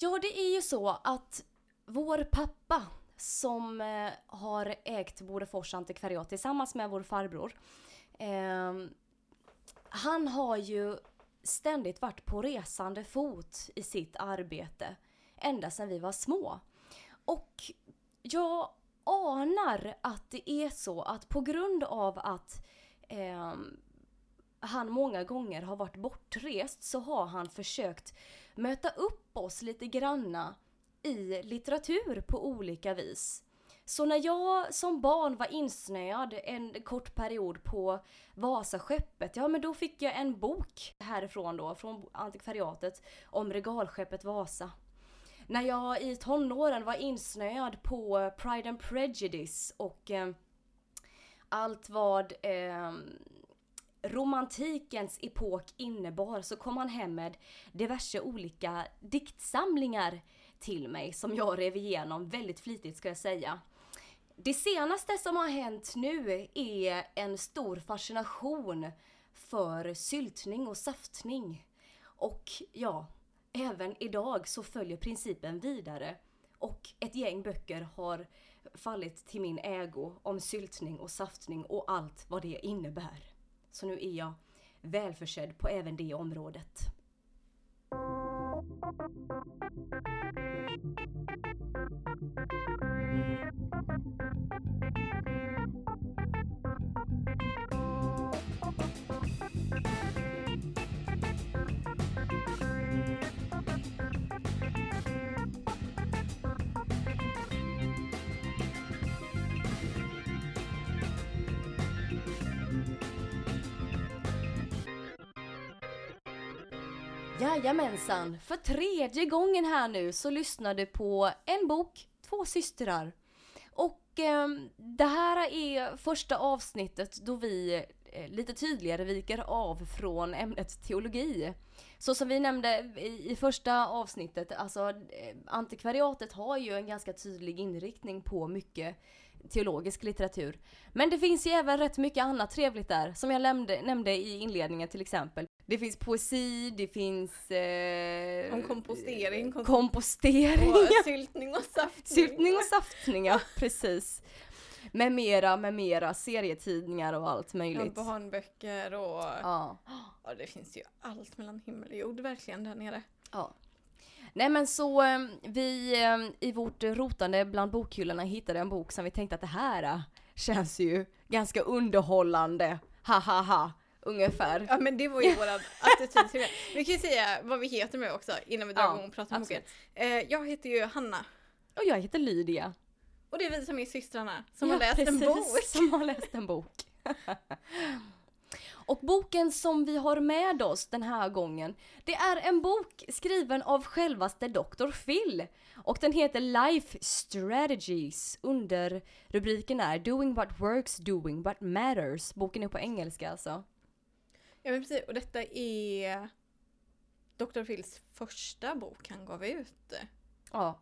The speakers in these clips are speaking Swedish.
Ja, det är ju så att vår pappa som eh, har ägt Bodefors antikvariat tillsammans med vår farbror. Eh, han har ju ständigt varit på resande fot i sitt arbete ända sedan vi var små. Och jag anar att det är så att på grund av att eh, han många gånger har varit bortrest så har han försökt möta upp oss lite granna i litteratur på olika vis. Så när jag som barn var insnöad en kort period på Vasaskeppet, ja men då fick jag en bok härifrån då, från antikvariatet, om regalskeppet Vasa. När jag i tonåren var insnöad på Pride and Prejudice och eh, allt vad eh, romantikens epok innebar så kom han hem med diverse olika diktsamlingar till mig som jag rev igenom väldigt flitigt ska jag säga. Det senaste som har hänt nu är en stor fascination för syltning och saftning. Och ja, även idag så följer principen vidare och ett gäng böcker har fallit till min ägo om syltning och saftning och allt vad det innebär. Så nu är jag välförsedd på även det området. Jajamensan! För tredje gången här nu så lyssnar du på en bok, två systrar. Och eh, det här är första avsnittet då vi eh, lite tydligare viker av från ämnet teologi. Så som vi nämnde i, i första avsnittet, alltså eh, antikvariatet har ju en ganska tydlig inriktning på mycket teologisk litteratur. Men det finns ju även rätt mycket annat trevligt där, som jag nämnde, nämnde i inledningen till exempel. Det finns poesi, det finns... Eh, Om kompostering. kompostering. Och syltning och saftning. Syltning och saftning, ja precis. Med mera, med mera serietidningar och allt Ja, möjligt. barnböcker och... Ja. Ja, det finns ju allt mellan himmel och jord verkligen där nere. ja. Nej men så eh, vi eh, i vårt rotande bland bokhyllorna hittade en bok som vi tänkte att det här eh, känns ju ganska underhållande. Ha ha ha. Ungefär. Ja men det var ju våran attityd till det. Vi kan ju säga vad vi heter med också innan vi drar Ja, igång och pratar om boken. Eh, jag heter ju Hanna. Och jag heter Lydia. Och det är vi som är systrarna som Ja, har läst en precis, bok. Som har läst en bok. Och boken som vi har med oss den här gången, det är en bok skriven av självaste Dr. Phil. Och den heter Life Strategies. Under rubriken är Doing What Works, Doing What Matters. Boken är på engelska alltså. Ja men precis, och detta är Dr. Phils första bok han gav ut. Ja,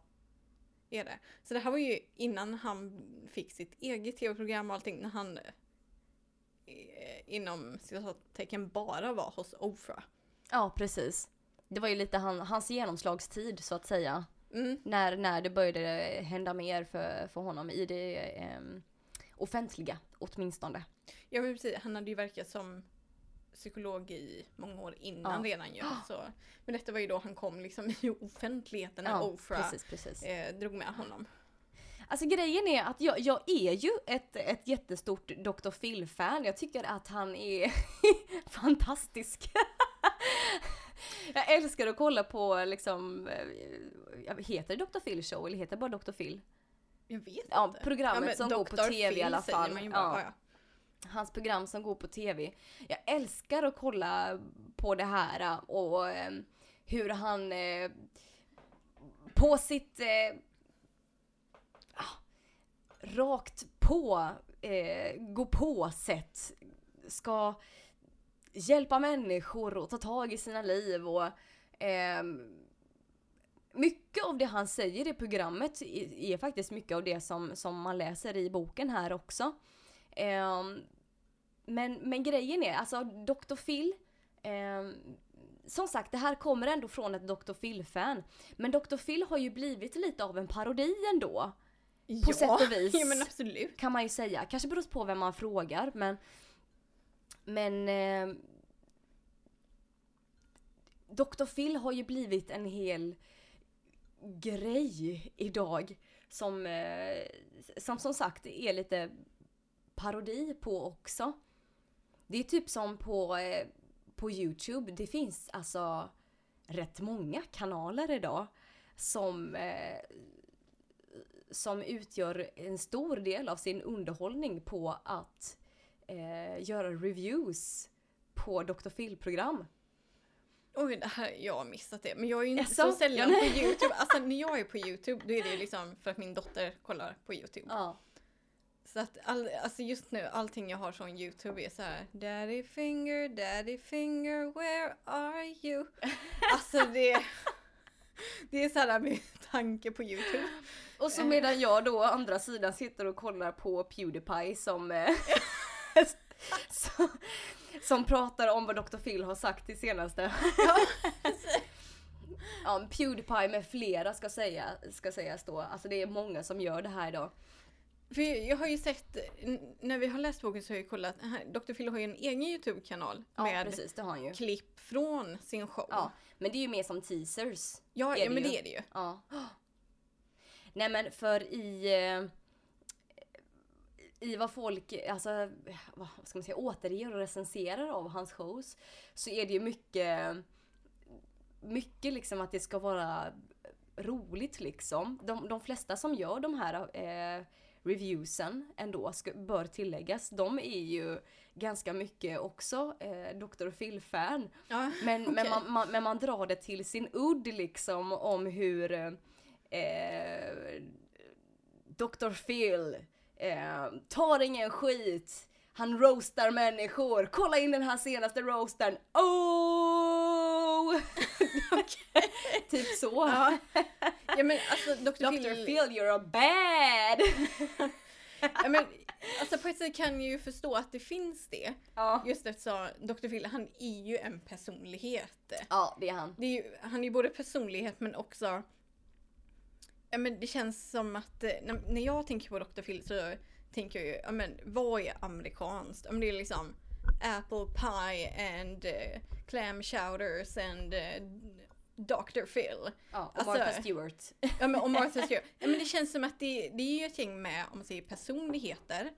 Är det. Så det här var ju innan han fick sitt eget tv-program och allting, när han eh, inom citattecken bara var hos Ofra. ja precis. Det var ju lite han, hans genomslagstid så att säga. Mm. När, när det började hända mer för, för honom i det ehm, offentliga åtminstone. Ja men precis, han hade ju verkat som psykolog i många år innan Ja. redan ju. Så. Men detta var ju då han kom liksom i offentligheten när Ja, Ofra precis, precis. eh, drog med honom. Alltså grejen är att jag, jag är ju ett, ett jättestort Dr. Phil-fan. Jag tycker att han är fantastisk. jag älskar att kolla på liksom, eh, heter det Dr. Phil show eller heter det bara Dr. Phil? Jag vet Ja, inte. programmet men som går på. TV i Phil alla säger fall. Bara, Ja hans program som går på TV. Jag älskar att kolla på det här äh, och eh, hur han eh, på sitt eh, ah, rakt på, eh, gå på sätt ska hjälpa människor och ta tag i sina liv och ehm, mycket av det han säger i programmet är, faktiskt mycket av det som, som man läser i boken här också. Ehm, men, men grejen är, alltså Dr. Phil ehm, som sagt, det här kommer ändå från ett Dr. Phil-fan. Men Dr. Phil har ju blivit lite av en parodi ändå. På sätt och vis. Ja men absolut. Kan man ju säga. Kanske beror på vem man frågar men... Men... Eh, Dr. Phil har ju blivit en hel grej idag. Som, eh, som som sagt är lite parodi på också. Det är typ som på, eh, på Youtube. Det finns alltså rätt många kanaler idag som, eh, som utgör en stor del av sin underhållning på att eh, göra reviews på Dr. Phil-program. Oj, det här, jag har missat det. Men jag är ju inte Jaså? så sällan Ja, på Youtube. Alltså när jag är på Youtube då är det liksom för att min dotter kollar på Youtube. Ja. Så att all, alltså just nu allting jag har från Youtube är så här Daddy finger, daddy finger, where are you? Alltså det, det är så här med tanke på Youtube. Och så medan jag då å andra sidan sitter och kollar på Pewdiepie som eh, som, som pratar om vad Dr. Phil har sagt i senaste. ja, Pewdiepie med flera ska, säga, ska sägas då. Alltså det är många som gör det här idag. För jag har ju sett, när vi har läst boken så har jag ju kollat, här, Dr. Phil har ju en egen Youtube-kanal Ja med precis, det har han ju. klipp från sin show. Ja, men det är ju mer som teasers. ja, ja men ju. det är det ju. Ja. Nej men för i... eh, I vad folk, alltså, vad ska man säga, återger och recenserar av hans shows. Så är det ju mycket, mycket liksom att det ska vara roligt liksom. De, de flesta som gör de här eh, reviewsen ändå, ska, bör tilläggas, de är ju ganska mycket också eh, Dr. Phil-fan. Ja, Men, men, okej. man, man, men man drar det till sin udd liksom om hur eh, Dr. Phil eh, tar ingen skit. Han roastar människor. Kolla in den här senaste roasten. Oh! typ så. Ja. ja men alltså Dr. Dr. Phil, Phil, you're a bad! ja, men, alltså på ett sätt kan jag ju förstå att det finns det. ja. Just eftersom Dr. Phil, han är ju en personlighet. ja, det är han. Det är ju, han är ju både personlighet men också Ja men det känns som att eh, när, när jag tänker på Dr. Phil så tänker jag ju, ja men vad är amerikanskt? Ja men det är liksom apple pie and uh, clam chowders and uh, Dr. Phil. Ja, och Alltså- Martha Stewart. Ja men, och Martha Stewart. Ja men det känns som att det, det är ju ett gäng med, om man säger personligheter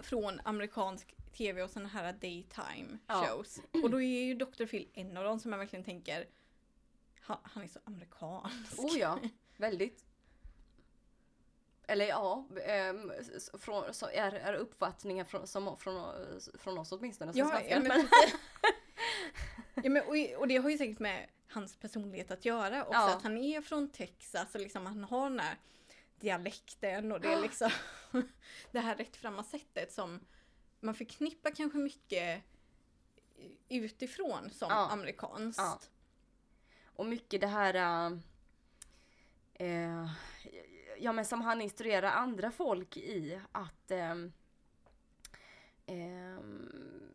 från amerikansk tv och sådana här daytime Ja. shows. Och då är ju Dr. Phil en av dem som man verkligen tänker han, han är så amerikansk. Oh ja, väldigt. Eller ja, ehm, s- från, så är, är uppfattningar från, som, från, från oss åtminstone som Ja, svenskar. ja, men, ja, men, och, och det har ju säkert med hans personlighet att göra också. Ja. Att han är från Texas och liksom han har den här dialekten och det är liksom det här rättframma sättet som man förknippar kanske mycket utifrån som Ja. amerikanskt. Ja. Och mycket det här... äh, Eh, ja men som han instruerar andra folk i att... ehm, ehm,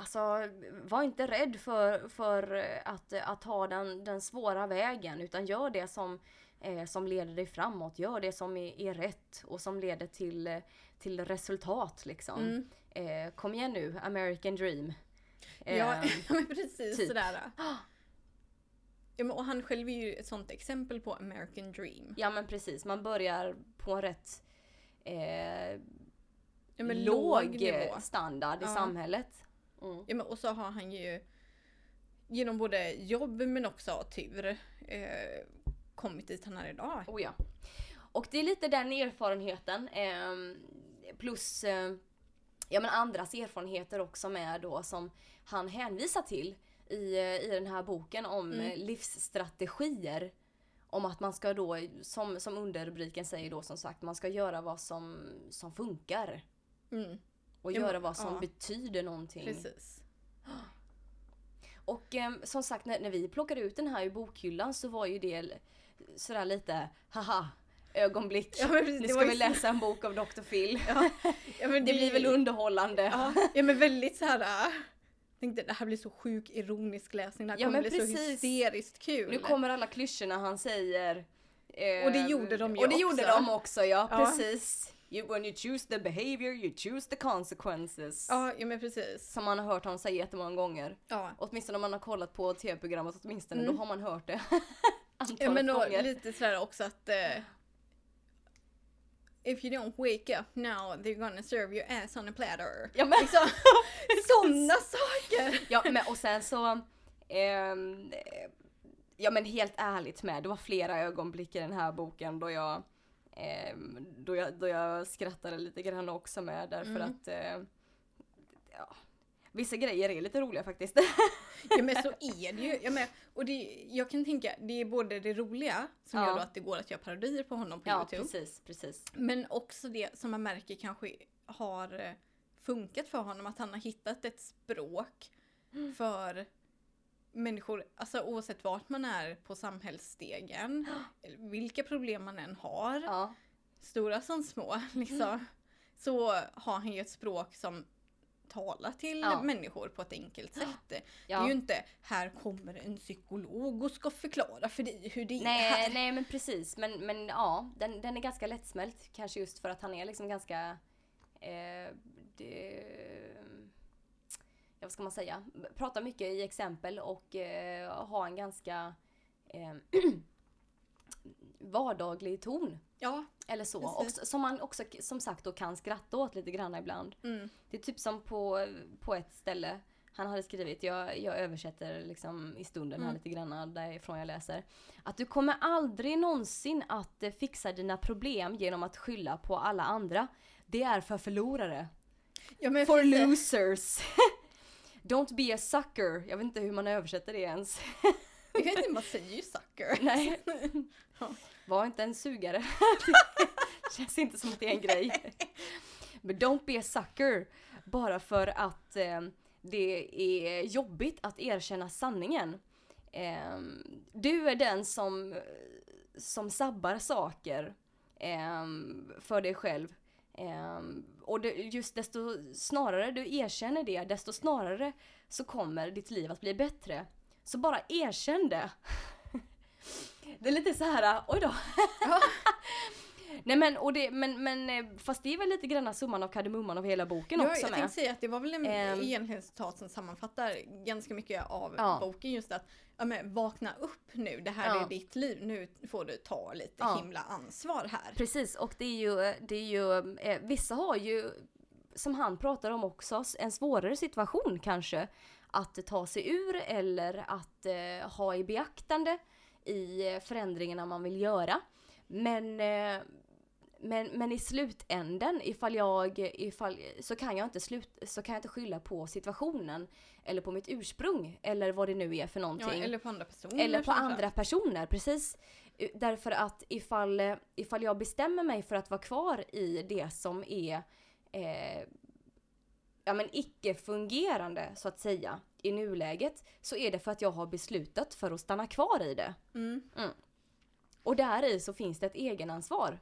Alltså, var inte rädd för, för att, att ta den, den svåra vägen utan gör det som, eh, som leder dig framåt. Gör det som är, är rätt och som leder till, till resultat liksom. Mm. Eh, kom igen nu, American dream. Ja, Ehm, precis typ. sådär. Ja, men, och han själv är ju ett sånt exempel på American dream. Ja men precis, man börjar på en rätt eh, Ja, låg, låg standard i Ja. samhället. Mm. Ja, men och så har han ju genom både jobb men också tur eh, kommit dit han är idag. Oh ja. Och det är lite den erfarenheten eh, plus ja, men andras erfarenheter också med då som han hänvisar till i, i den här boken om Mm. livsstrategier. Om att man ska då, som, som underrubriken säger då som sagt, man ska göra vad som, som funkar. Mm, Och Ja, göra vad som ja. betyder någonting. precis. Och eh, som sagt när, när vi plockade ut den här ur bokhyllan så var ju det sådär lite haha ögonblick. Ja, precis, nu det ska vi ju- läsa en bok av Dr. Phil. Ja, ja, men Det blir väl underhållande. Ja, men väldigt så här. äh, tänkte det här blir så sjuk ironisk läsning, det här Ja, kommer bli så precis. hysteriskt kul. Nu kommer alla klyschorna han säger. Eh, Och det gjorde de ju Och det också. gjorde de också, ja, Ja. precis. You, when you choose the behavior, you choose the consequences. Ja, ja men precis. Som man har hört honom säga jättemånga gånger. Ja. Åtminstone om man har kollat på tv-programmet åtminstone, Mm. då har man hört det. Ja men gånger. lite sådär också att eh, If you don't wake up now they're gonna serve your ass on a platter. Ja, men- Liksom, sådana saker! Ja men och sen så ehm, eh, Ja men helt ärligt med, det var flera ögonblick i den här boken då jag ehm, då, jag, då jag skrattade lite grann också med därför Mm. att eh, ja, Vissa grejer är lite roliga faktiskt. Ja men så är det ju. Ja, men, och det, jag kan tänka, det är både det roliga som Ja. gör då att det går att göra parodier på honom på ja Youtube. precis, precis. Men också det som man märker kanske har eh, funkat för honom, att han har hittat ett språk Mm. för människor, alltså oavsett vart man är på samhällsstegen, vilka problem man än har, Ja, stora som små, liksom, så har han ju ett språk som talar till Ja. människor på ett enkelt sätt. Det är ju inte här kommer en psykolog och ska förklara för dig hur det är Nej, här. nej men precis. Men, men ja, den, den är ganska lättsmält. Kanske just för att han är liksom ganska... Eh, det, ja, vad ska man säga? Pratar mycket i exempel och eh, har en ganska eh, vardaglig ton. Ja, Eller så. Precis. Och, som man också som sagt då kan skratta åt lite grann ibland. mm, Det är typ som på, på ett ställe han hade skrivit, jag, jag översätter liksom i stunden här Mm. lite grann därifrån jag läser. Att du kommer aldrig någonsin att eh, fixa dina problem genom att skylla på alla andra. Det är för förlorare. ja For losers. Don't be a sucker. Jag vet inte hur man översätter det ens. Jag vet inte, man säger ju sucker. Nej. Ja. Var inte en sugare. Det känns inte som att det är en grej. Men don't be a sucker. Bara för att eh, det är jobbigt att erkänna sanningen. Eh, du är den som, som sabbar saker eh, för dig själv. Eh, och det, just desto snarare du erkänner det, desto snarare så kommer ditt liv att bli bättre. Så bara erkänn det. Det är lite så här, oj då. Ja. Nej men, och det, men, men eh, fast det är väl lite grann summan av kardemumman av hela boken Ja, också jag med. tänkte säga att det var väl en Ehm. egentligen citat som sammanfattar ganska mycket av Ja. boken just att ja, men, vakna upp nu, det här Ja. är ditt liv, nu får du ta lite Ja. himla ansvar här. Precis, och det är ju, det är ju eh, vissa har ju, som han pratar om också, en svårare situation kanske att ta sig ur eller att eh, ha i beaktande i förändringarna man vill göra. Men, eh, men, men i slutänden, ifall jag, ifall, så, kan jag inte slut, så kan jag inte skylla på situationen eller på mitt ursprung eller vad det nu är för Ja, någonting. eller på andra personer. Eller på andra personer, precis. Därför att ifall, ifall jag bestämmer mig för att vara kvar i det som är eh, ja, men icke-fungerande så att säga i nuläget så är det för att jag har beslutat för att stanna kvar i det. Mm. Och där i så finns det ett egenansvar.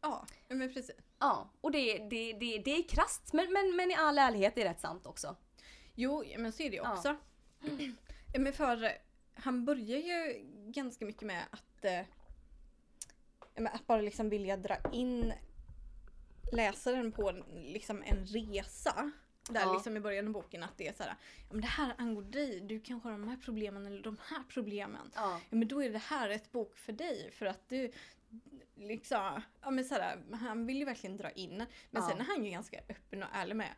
Ja, men precis. Ja, och det, det, det, det är krasst men, men, men i all ärlighet det är rätt sant också. Jo, men så är det ju också. Ja, men för han börjar ju ganska mycket med att, eh, att bara liksom vilja dra in läsaren på en, liksom en resa. Där Ja. liksom i början av boken att det är så här, ja, men det här angår dig, du kanske har de här problemen eller de här problemen. Ja. Ja, men då är det här ett bok för dig för att du liksom, ja men sådär, han vill ju verkligen dra in. Men Ja. sen är han ju ganska öppen och ärlig med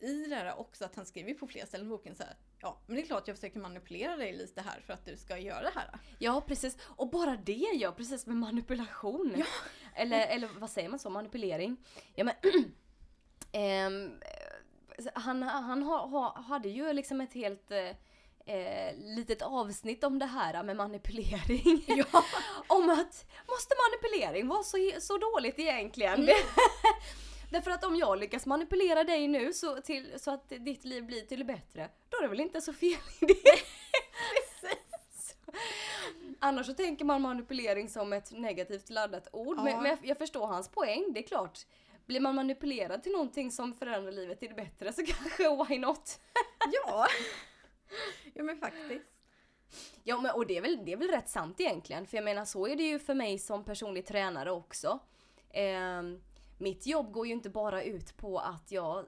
i det här också att han skriver på flera ställen i boken så här, ja men det är klart jag försöker manipulera dig lite här för att du ska göra det här. Ja precis, och bara det ja, precis med manipulation. Ja. Eller, eller vad säger man så, manipulering? Ja men ehm, han, han ha, ha, hade ju liksom ett helt eh, eh, litet avsnitt om det här med manipulering. Ja. om att, måste manipulering vara så, så dåligt egentligen? Mm. Därför att om jag lyckas manipulera dig nu så, till, så att ditt liv blir till det bättre, då är det väl inte så fel i det? Annars så tänker man manipulering som ett negativt laddat ord. Ja. Men, men jag, jag förstår hans poäng, det är klart. Blir man manipulerad till någonting som förändrar livet till det bättre så kanske why not? ja. ja men faktiskt. Ja men och det är, väl, det är väl rätt sant egentligen. För jag menar så är det ju för mig som personlig tränare också. Eh, mitt jobb går ju inte bara ut på att jag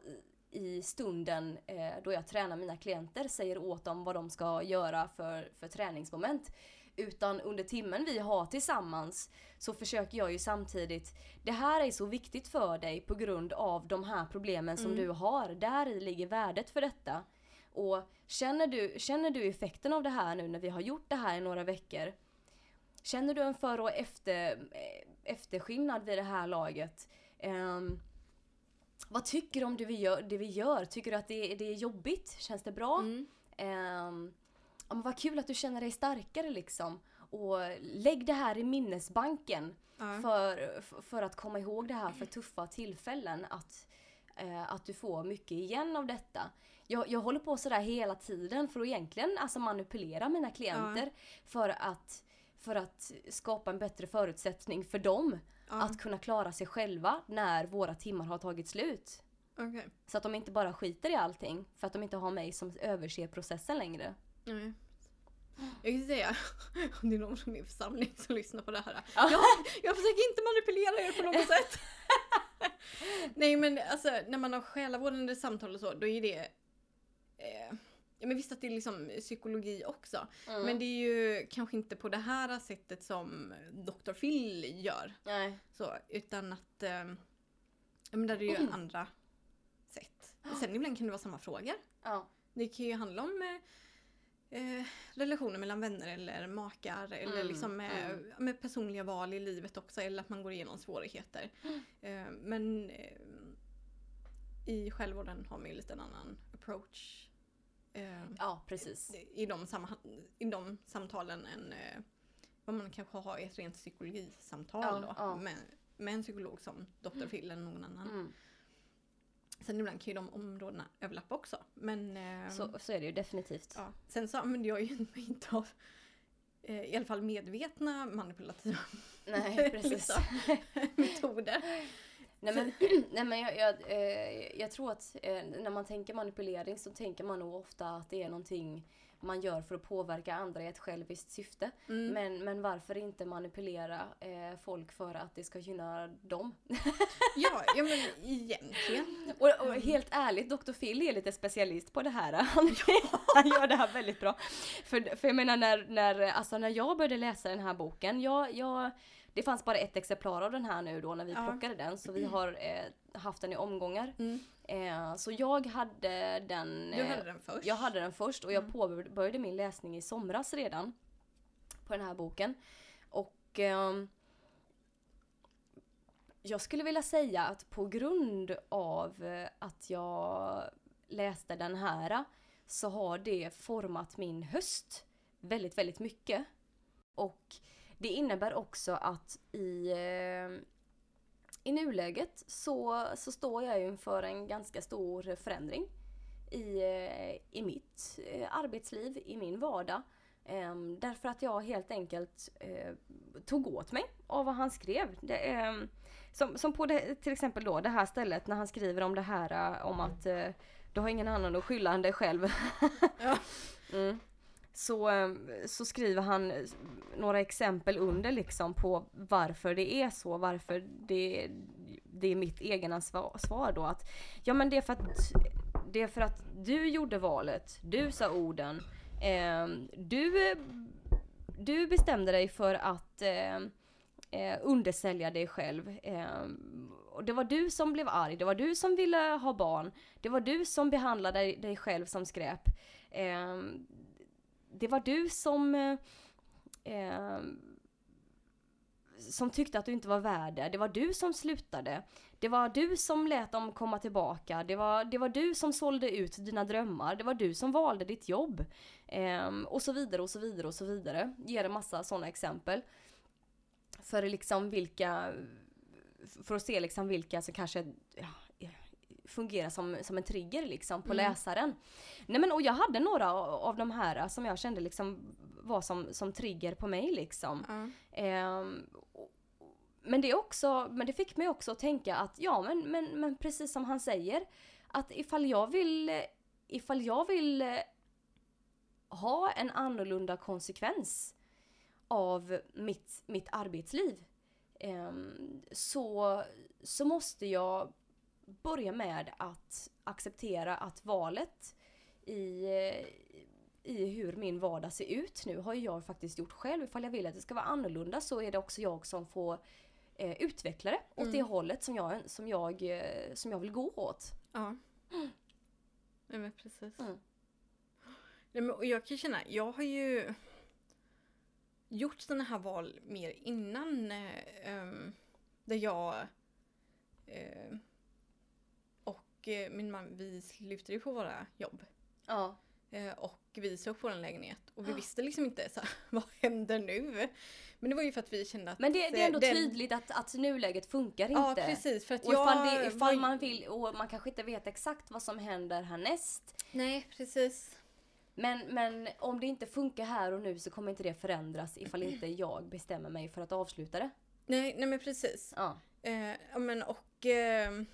i stunden eh, då jag tränar mina klienter säger åt dem vad de ska göra för, för träningsmoment. Utan under timmen vi har tillsammans så försöker jag ju samtidigt, det här är så viktigt för dig på grund av de här problemen som Mm. du har. Där ligger värdet för detta. Och känner du, känner du effekten av det här nu när vi har gjort det här i några veckor? Känner du en för och efter, eh, efterskillnad vid det här laget? Ehm, vad tycker du om det vi gör? Det vi gör? Tycker du att det, det är jobbigt? Känns det bra? Mm. Ehm, ja, men vad kul att du känner dig starkare liksom. Och lägg det här i minnesbanken Ja. för, för att komma ihåg det här för tuffa tillfällen. Att, eh, att du får mycket igen av detta. Jag, jag håller på sådär hela tiden för att egentligen alltså manipulera mina klienter. För, att, för att skapa en bättre förutsättning för dem. Ja. Att kunna klara sig själva när våra timmar har tagit slut. Okej. Så att de inte bara skiter i allting för att de inte har mig som överser processen längre. Nej. Jag kan säga, om det är någon från min församling som lyssnar på det här. Ja. Ja, jag försöker inte manipulera er på något sätt. Nej men alltså när man har själavårdande samtal och så, då är det... Eh, ja men visst att det är liksom psykologi också. Mm. Men det är ju kanske inte på det här sättet som Dr. Phil gör. Nej. Så, utan att... Eh, men där är det ju Mm. andra sätt. Sen ibland kan det vara samma frågor. Ja. Det kan ju handla om eh, eh, relationer mellan vänner eller makar eller Mm, liksom eh, mm. med personliga val i livet också eller att man går igenom svårigheter. Mm. Eh, men eh, i självvården har man ju lite en annan approach eh, ja, precis. i, de i de samtalen än eh, vad man kanske har i ett rent psykologisamtal Ja, då, ja. Med, med en psykolog som Dr. Phil eller någon annan. Mm. Sen ibland kan ju de områdena överlappa också. Men, eh, Så, så är det ju definitivt. Ja. Sen så använder jag ju inte av eh, i alla fall medvetna manipulativa Nej, liksom, metoder. Nej men, nej, men jag, jag, eh, jag tror att eh, när man tänker manipulering så tänker man nog ofta att det är någonting man gör för att påverka andra i ett själviskt syfte. Mm. Men, men varför inte manipulera eh, folk för att det ska gynna dem? Ja, ja men egentligen. Och, och helt ärligt, Dr. Phil är lite specialist på det här. Han, han gör det här väldigt bra. För, för jag menar när, när, alltså när jag började läsa den här boken, jag, jag, det fanns bara ett exemplar av den här nu då när vi Ja. plockade den. Så vi har eh, haft den i omgångar. Mm. Eh, så jag hade den... Du eh, hade den först. jag hade den först och jag Mm. påbörjade min läsning i somras redan. På den här boken. Och ehm, jag skulle vilja säga att på grund av eh, att jag läste den här så har det format min höst väldigt, väldigt mycket. Och det innebär också att i, eh, i nuläget så, så står jag inför en ganska stor förändring i, eh, i mitt eh, arbetsliv, i min vardag. Ehm, därför att jag helt enkelt eh, tog åt mig av vad han skrev. Det, ehm, som, som på det, till exempel då det här stället när han skriver om det här eh, om att eh, du har ingen annan att skylla än dig själv. Ja. mm så, eh, så skriver han eh, några exempel under liksom på varför det är så, varför det, det är mitt egna svar, då att ja men det är för att det är för att du gjorde valet, du sa orden, eh, du, du bestämde dig för att eh, eh, undersälja dig själv. Eh, och det var du som blev arg, det var du som ville ha barn, det var du som behandlade dig, dig själv som skräp. Eh, det var du som eh, eh, som tyckte att du inte var värd det. Det var du som slutade. Det var du som lät dem komma tillbaka. Det var, det var du som sålde ut dina drömmar. Det var du som valde ditt jobb. Eh, och så vidare och så vidare och så vidare. Ger en massa sådana exempel. För liksom vilka, för att se liksom vilka som kanske ja, fungerar som, som en trigger liksom på Mm. läsaren. Nej men och jag hade några av de här som jag kände liksom var som, som trigger på mig liksom. Ehm, och- men det också, men det fick mig också att tänka att ja men, men, men precis som han säger att ifall jag vill ifall jag vill eh, ha en annorlunda konsekvens av mitt, mitt arbetsliv ehm, så, så måste jag börja med att acceptera att valet i, i hur min vardag ser ut nu har jag faktiskt gjort själv. Ifall jag vill att det ska vara annorlunda så är det också jag som får eh, utveckla det åt det hållet som jag, som, jag, eh, som jag vill gå åt. Ja. Nej men precis. Mm. Nej, men, jag kan känna, jag har ju gjort sådana här val mer innan. Eh, ehm, där jag eh, min man, vi slutade ju på våra jobb. Ja. Eh, och vi såg på en lägenhet och vi visste liksom inte så här, vad händer nu? Men det var ju för att vi kände att Men det, det är ändå eh, den- tydligt att, att nuläget funkar Ja inte. precis för att Och jag ifall, det, ifall var- man vill, och man kanske inte vet exakt vad som händer härnäst. Nej precis. Men, men om det inte funkar här och nu så kommer inte det förändras ifall inte jag bestämmer mig för att avsluta det. Nej, nej men precis. Ja. Eh, ja men och... Eh, ja,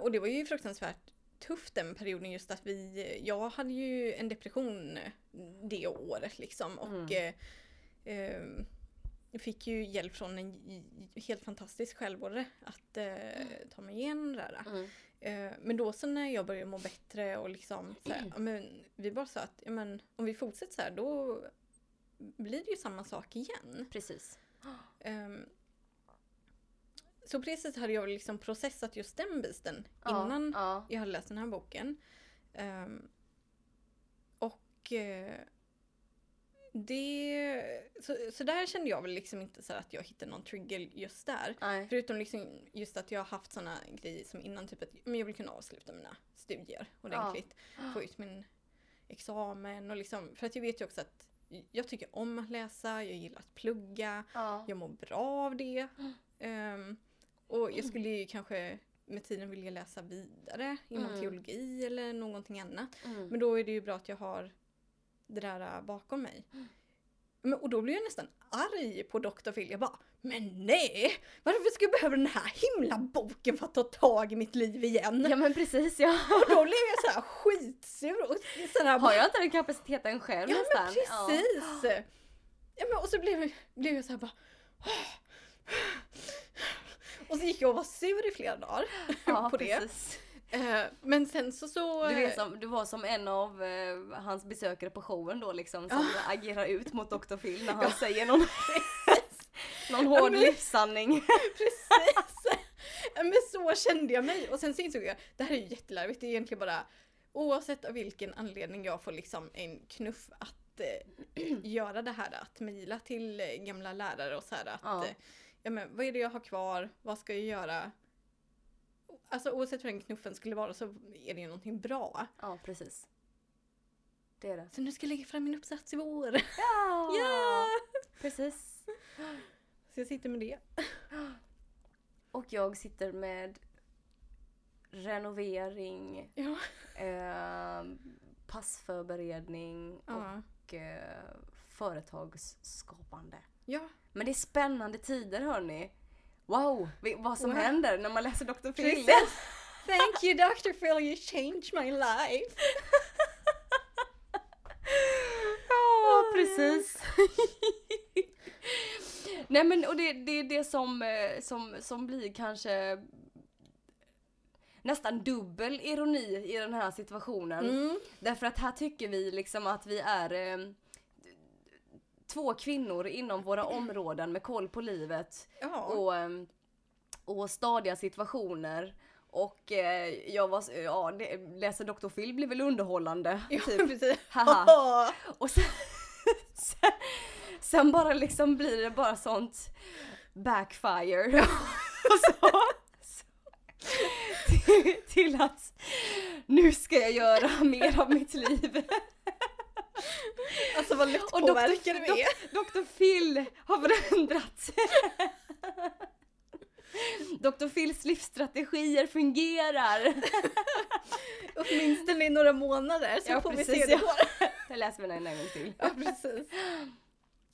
och det var ju fruktansvärt tufft den perioden just att vi... Jag hade ju en depression det året liksom och eh, eh, jag fick ju hjälp från en helt fantastisk självvårdare att eh, ta mig igenom det där. Mm. Eh, men då så när jag började må bättre och liksom så här, ja, men vi bara sa att men, om vi fortsätter så här då blir det ju samma sak igen. Precis. Ehm, så sättet hade jag liksom processat just den biten Ja, innan Ja. jag hade läst den här boken. Ehm, och eh, det... Så, så där kände jag väl liksom inte så att jag hittade någon trigger just där. Nej. Förutom liksom just att jag har haft såna grejer som innan typ att men jag vill kunna avsluta mina studier ordentligt. Få ut min examen och liksom, för att jag vet ju också att jag tycker om att läsa, jag gillar att plugga, Ja. jag mår bra av det. Ehm, och jag skulle ju kanske med tiden vilja läsa vidare inom Mm. teologi eller någonting annat. Mm. Men då är det ju bra att jag har det där äh, bakom mig. Men, och då blir jag nästan arg på Dr. Phil. Jag bara, men nej! Varför ska jag behöva den här himla boken för att ta tag i mitt liv igen? Ja men precis ja. Och då blev jag så här skitsur och så här, Har jag inte den kapaciteten själv Ja nästan? men precis! Ja. men, och så blev, jag- blev jag så här bara Och så gick jag och var sur i flera dagar Ja, på det. precis. Eh, Men sen så så... Du, är som, du var som en av eh, hans besökare på showen då liksom som agerar ut mot Dr. Phil när han säger någon, någon hård men- livssanning. Precis! Men så kände jag mig. Och sen så insåg jag, det här är ju jättelarvigt. Det är egentligen bara oavsett av vilken anledning jag får liksom en knuff att eh, göra det här. Att mejla till eh, gamla lärare och så här att Ja. Ja, men, vad är det jag har kvar? Vad ska jag göra? Alltså oavsett vad den knuffen skulle vara så är det ju någonting bra. Ja precis. Det är det. Så nu ska jag lägga fram min uppsats i vår. Ja! Ja! Precis. Så jag sitter med det. Och jag sitter med renovering, Ja. eh, passförberedning Ja. och eh, företagsskapande. Ja. Men det är spännande tider hörni. Wow, vad som Wow. händer när man läser Dr. Phil. Thank you Dr. Phil, you changed my life. Ja, precis. Nej men och det, det är det som, eh, som, som blir kanske nästan dubbel ironi i den här situationen. Mm. Därför att här tycker vi liksom att vi är eh, två kvinnor inom våra områden med koll på livet Ja. och, eh, och stadiga situationer. Och eh, jag var, ja, det, läser Dr. Phil blir väl underhållande. Ja, typ. precis. Haha. Och sen, sen, sen bara liksom blir det bara sånt backfire. Och så, så, till, till att nu ska jag göra mer av mitt liv. Alltså vad lätt Och Dr. påverkade vi är. Dr. Phil har förändrat. Dr. Phils livsstrategier fungerar. Åtminstone i några månader så Ja, får vi precis, se det ja. går. Jag läser den en gång till. Ja precis.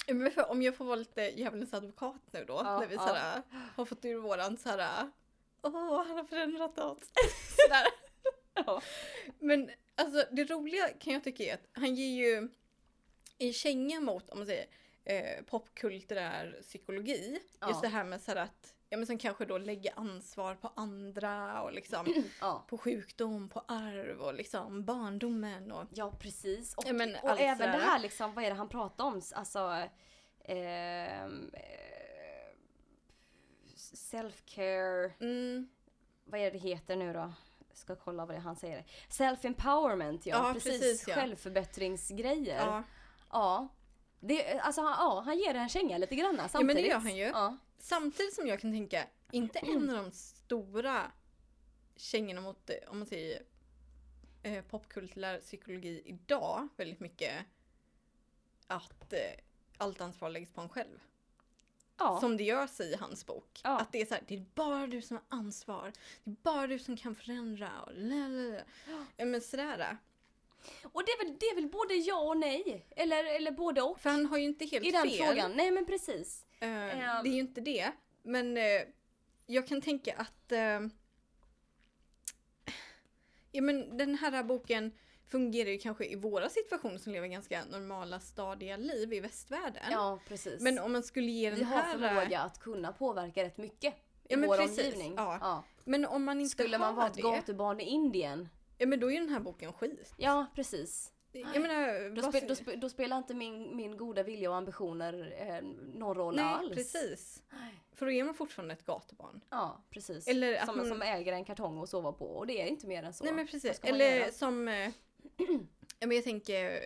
Men för, om jag får vara lite djävulens advokat nu då, Ja, när vi ja. såhär, har fått ur våran såhär, åh han har förändrat oss. Sådär. Ja. Men alltså det roliga kan jag tycka är att han ger ju en känga mot, om man säger, eh, popkulturär psykologi. Ja. Just det här med så här att, ja men som kanske då lägger ansvar på andra och liksom Ja. på sjukdom, på arv och liksom barndomen och Ja precis. Och, Ja, men och allt även det här liksom, vad är det han pratar om? Alltså ehm, eh, self-care, mm, vad är det det heter nu då? Ska kolla vad det är han säger. Self-empowerment, ja, Ja, precis. precis, ja. Självförbättringsgrejer. ja. Ja. Det, alltså, han- ja, han ger en känga lite grann men samtidigt. det gör han ju. Ja. Samtidigt som jag kan tänka, inte en av de stora kängorna mot, om man säger eh, popkulturell psykologi idag, väldigt mycket att eh, allt ansvar läggs på en själv. Ja. Som det görs i hans bok. Ja. Att det är så här, det är bara du som har ansvar. Det är bara du som kan förändra. Och ja, men sådär. Och det är, väl, det är väl både ja och nej? Eller, eller både och? För han har ju inte helt I den fel. frågan. Nej men precis. Eh, Ehm. Det är ju inte det. Men eh, jag kan tänka att eh, ja, men den här boken fungerar ju kanske i våra situationer som lever ganska normala stadiga liv i västvärlden. Ja precis. Men om man skulle ge den Vi har här... förmåga att kunna påverka rätt mycket i Ja, men vår precis. omgivning. Ja. Men om man inte Skulle man vara ett gatubarn i Indien? ja men då är ju den här boken skit. Ja, precis. Jag menar, Då, spe, då, spe, då spelar inte min, min goda vilja och ambitioner eh, någon roll Nej, alls. precis. För då är man fortfarande ett gatubarn. Ja, precis. Eller som, man- som äger en kartong att sova på och det är inte mer än så. Nej men precis. Eller som... Eh, ja, men jag tänker eh,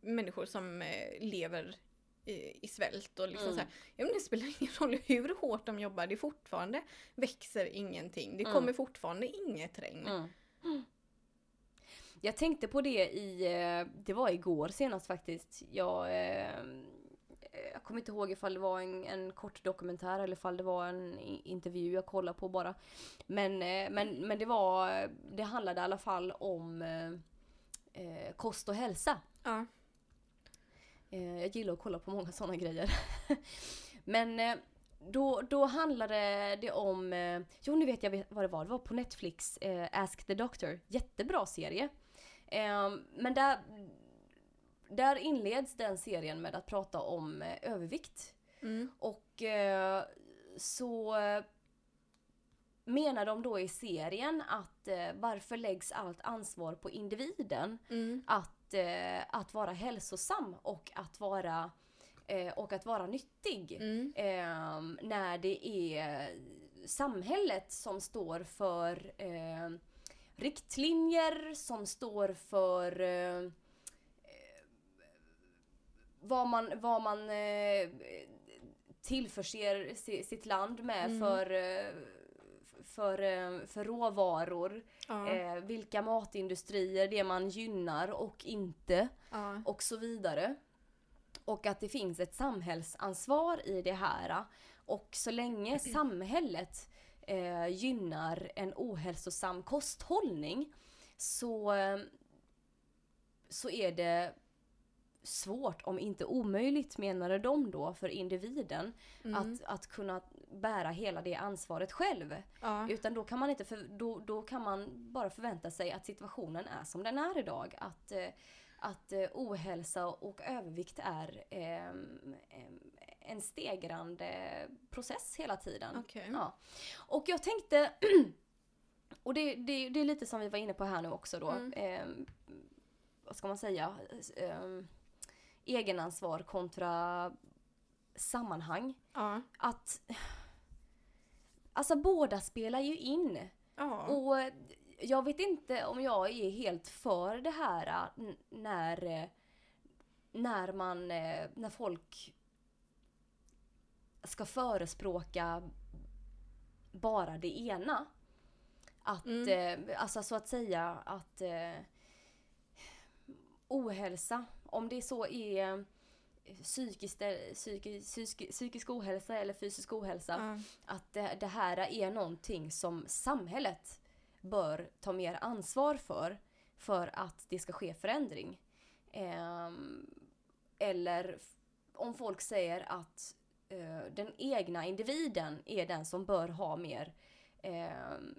människor som eh, lever i, i svält och liksom Mm. så här, ja, men det spelar ingen roll hur hårt de jobbar, det fortfarande växer ingenting. Det Mm. kommer fortfarande inget regn. Mm. Jag tänkte på det i, eh, det var igår senast faktiskt. Jag, jag kommer inte ihåg ifall det var en, en kort dokumentär eller ifall det var en intervju jag kollade på bara. Men, men, men det var, det handlade i alla fall om eh, kost och hälsa. Ja. Eh, jag gillar att kolla på många sådana grejer. Men eh, då, då handlade det om, eh, jo nu vet jag vad det var, det var på Netflix, eh, Ask the Doctor. Jättebra serie. Eh, men där, där inleds den serien med att prata om eh, övervikt. Mm. Och eh, så menar de då i serien att eh, varför läggs allt ansvar på individen? Mm. att, eh, att vara hälsosam och att vara, eh, och att vara nyttig. Mm. Eh, när det är samhället som står för eh, riktlinjer, som står för eh, vad man, vad man eh, tillförser si- sitt land med Mm. för, för, eh, för råvaror. Ja. Eh, vilka matindustrier det är man gynnar och inte ja. och så vidare. Och att det finns ett samhällsansvar i det här. Och så länge samhället eh, gynnar en ohälsosam kosthållning så, så är det svårt, om inte omöjligt menade de då, för individen Mm. att, att kunna bära hela det ansvaret själv. ja. Utan då kan man inte för, då, då kan man bara förvänta sig att situationen är som den är idag. Att, eh, att eh, ohälsa och övervikt är ehm, en stegrande process hela tiden. Okej. Ja. Och jag tänkte, och det, det, det är lite som vi var inne på här nu också då. Mm. Ehm, vad ska man säga? Ehm, egenansvar kontra sammanhang. Ja. Att Alltså båda spelar ju in. Ja. Och jag vet inte om jag är helt för det här äh, när, eh, när man, eh, när folk ska förespråka bara det ena. Att, Mm. eh, alltså så att säga att eh, ohälsa, om det så är psykisk, psykisk, psykisk ohälsa eller fysisk ohälsa, Ja. att det, det här är någonting som samhället bör ta mer ansvar för, för att det ska ske förändring. Ehm, eller om folk säger att eh, den egna individen är den som bör ha mer ehm,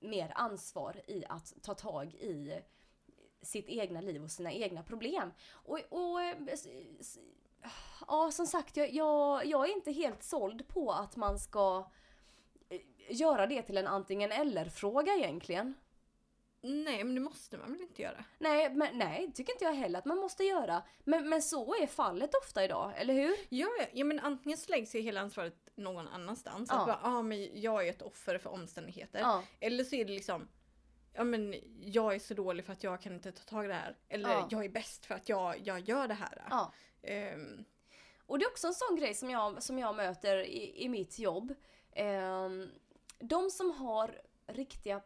mer ansvar i att ta tag i sitt egna liv och sina egna problem. Och, och ja, som sagt, jag, jag, jag är inte helt såld på att man ska eh, göra det till en antingen eller-fråga egentligen. Nej, men det måste man väl inte göra? Nej, men, nej, tycker inte jag heller att man måste göra. Men, men så är fallet ofta idag, eller hur? Ja, ja, ja men antingen så läggs ju hela ansvaret någon annanstans. Ja. Att bara, ah, men jag är ett offer för omständigheter. Ja, Eller så är det liksom, ja men jag är så dålig för att jag kan inte ta tag i det här. Eller Ja. jag är bäst för att jag, jag gör det här. ja. Ehm, Och det är också en sån grej som jag, som jag möter i, i mitt jobb. Ehm, de som har riktiga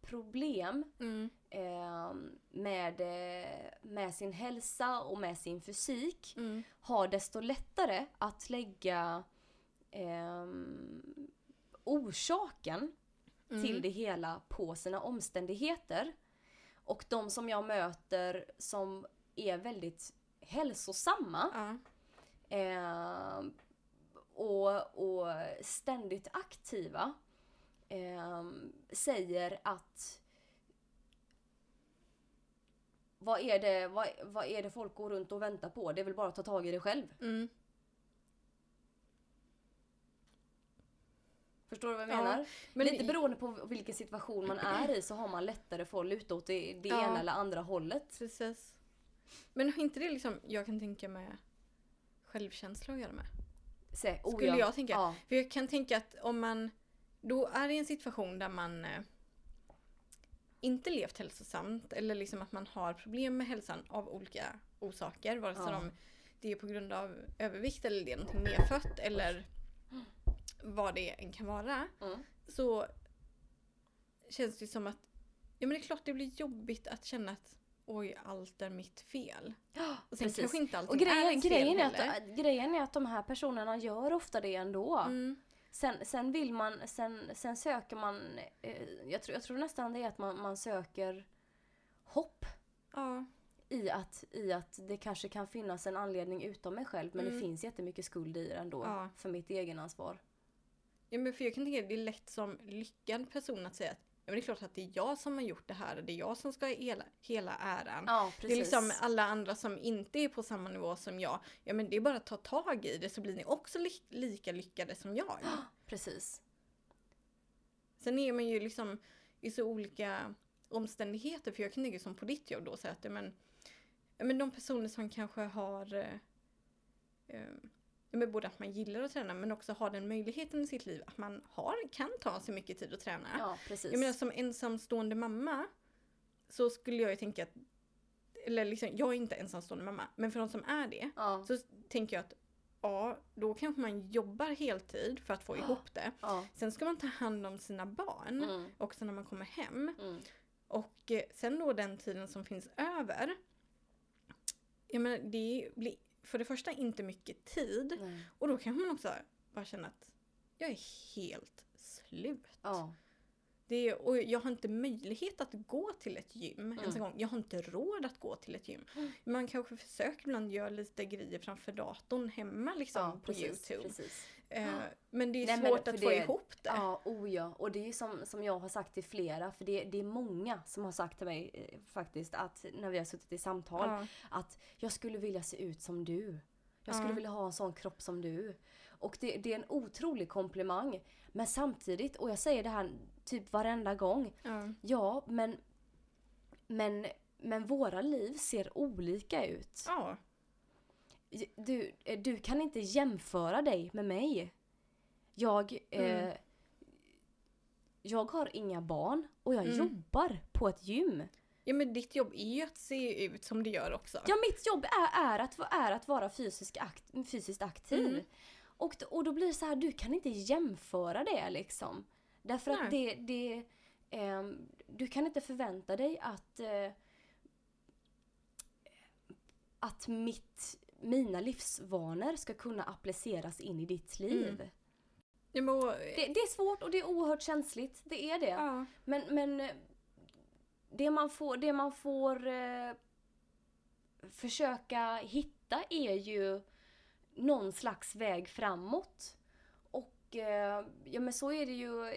problem mm, ehm, med, eh, med sin hälsa och med sin fysik mm, har desto lättare att lägga orsaken mm. till det hela på sina omständigheter. Och de som jag möter som är väldigt hälsosamma Ja. eh, och, och ständigt aktiva eh, säger att vad är, det, vad, vad är det folk går runt och väntar på? Det är väl bara att ta tag i det själv. Mm. Förstår du vad jag Ja, menar? Men Lite beroende på vilken situation man är i så har man lättare för att luta åt det, det Ja. ena eller andra hållet. Precis. Men har inte det liksom, jag kan tänka med självkänsla att göra med? Se, oh Skulle ja. jag tänka. Ja. För jag kan tänka att om man då är i en situation där man eh, inte levt hälsosamt eller liksom att man har problem med hälsan av olika orsaker. Vare sig Ja. de, det är på grund av övervikt eller det är någonting medfött eller vad det än kan vara. Mm. Så känns det som att ja, men det är klart det blir jobbigt att känna att oj, allt är mitt fel. Ja, Och sen precis. kanske inte allting Och är grejen, fel grejen, är att, grejen är att de här personerna gör ofta det ändå. Mm. Sen, sen vill man, sen, sen söker man, eh, jag, tror, jag tror nästan det är att man, man söker hopp Ja. i att, i att det kanske kan finnas en anledning utom mig själv men det Mm. finns jättemycket skuld i det ändå Ja. för mitt egenansvar. Ja, men för jag kan tänka att det är lätt som lyckad person att säga att ja, men det är klart att det är jag som har gjort det här och det är jag som ska ha hela, hela äran. Ja, det är liksom alla andra som inte är på samma nivå som jag. Ja men det är bara att ta tag i det så blir ni också li- lika lyckade som jag. Precis. Sen är man ju liksom i så olika omständigheter. För jag kan tänka som på ditt jobb då säga att ja, men, ja, men de personer som kanske har eh, eh, ja, men både att man gillar att träna men också har den möjligheten i sitt liv att man har, kan ta sig mycket tid att träna. Ja, precis. Jag menar som ensamstående mamma så skulle jag ju tänka att, eller liksom, jag är inte ensamstående mamma, men för de som är det ja, så tänker jag att ja, då kanske man jobbar heltid för att få ihop det. ja. Sen ska man ta hand om sina barn Mm, också när man kommer hem. mm. Och eh, sen då den tiden som finns över. Jag menar, det blir för det första inte mycket tid. Nej. Och då kan man också bara känna att jag är helt slut. Ja, Det är, och jag har inte möjlighet att gå till ett gym ens en Mm. gång. Jag har inte råd att gå till ett gym. Mm. Man kanske försöker ibland göra lite grejer framför datorn hemma liksom ja på precis, Youtube. precis. Eh, men det är Nej, svårt att få det- ihop det. Ja, oh ja. Och det är som, som jag har sagt till flera, för det, det är många som har sagt till mig eh, faktiskt att när vi har suttit i samtal Ja. att jag skulle vilja se ut som du. Jag skulle Ja. vilja ha en sån kropp som du. Och det, det är en otrolig komplimang. Men samtidigt, och jag säger det här typ varenda gång. Ja. Ja, men, men, men våra liv ser olika ut. ja. Du, eh, du kan inte jämföra dig med mig. Jag, Mm. eh, jag har inga barn och jag Mm. jobbar på ett gym. Ja men ditt jobb är ju att se ut som det gör också. Ja, mitt jobb är, är, att, är att vara fysisk akt, fysiskt aktiv. Mm. Och, och då blir det så här, du kan inte jämföra det liksom. Därför att det, det ehm, du kan inte förvänta dig att eh, att mitt, mina livsvanor ska kunna appliceras in i ditt liv. Mm. Ja, men, Det, det är svårt och det är oerhört känsligt, det är det. ja. Men, men eh, det man får, det man får eh, försöka hitta är ju någon slags väg framåt. Och eh, ja men så är det ju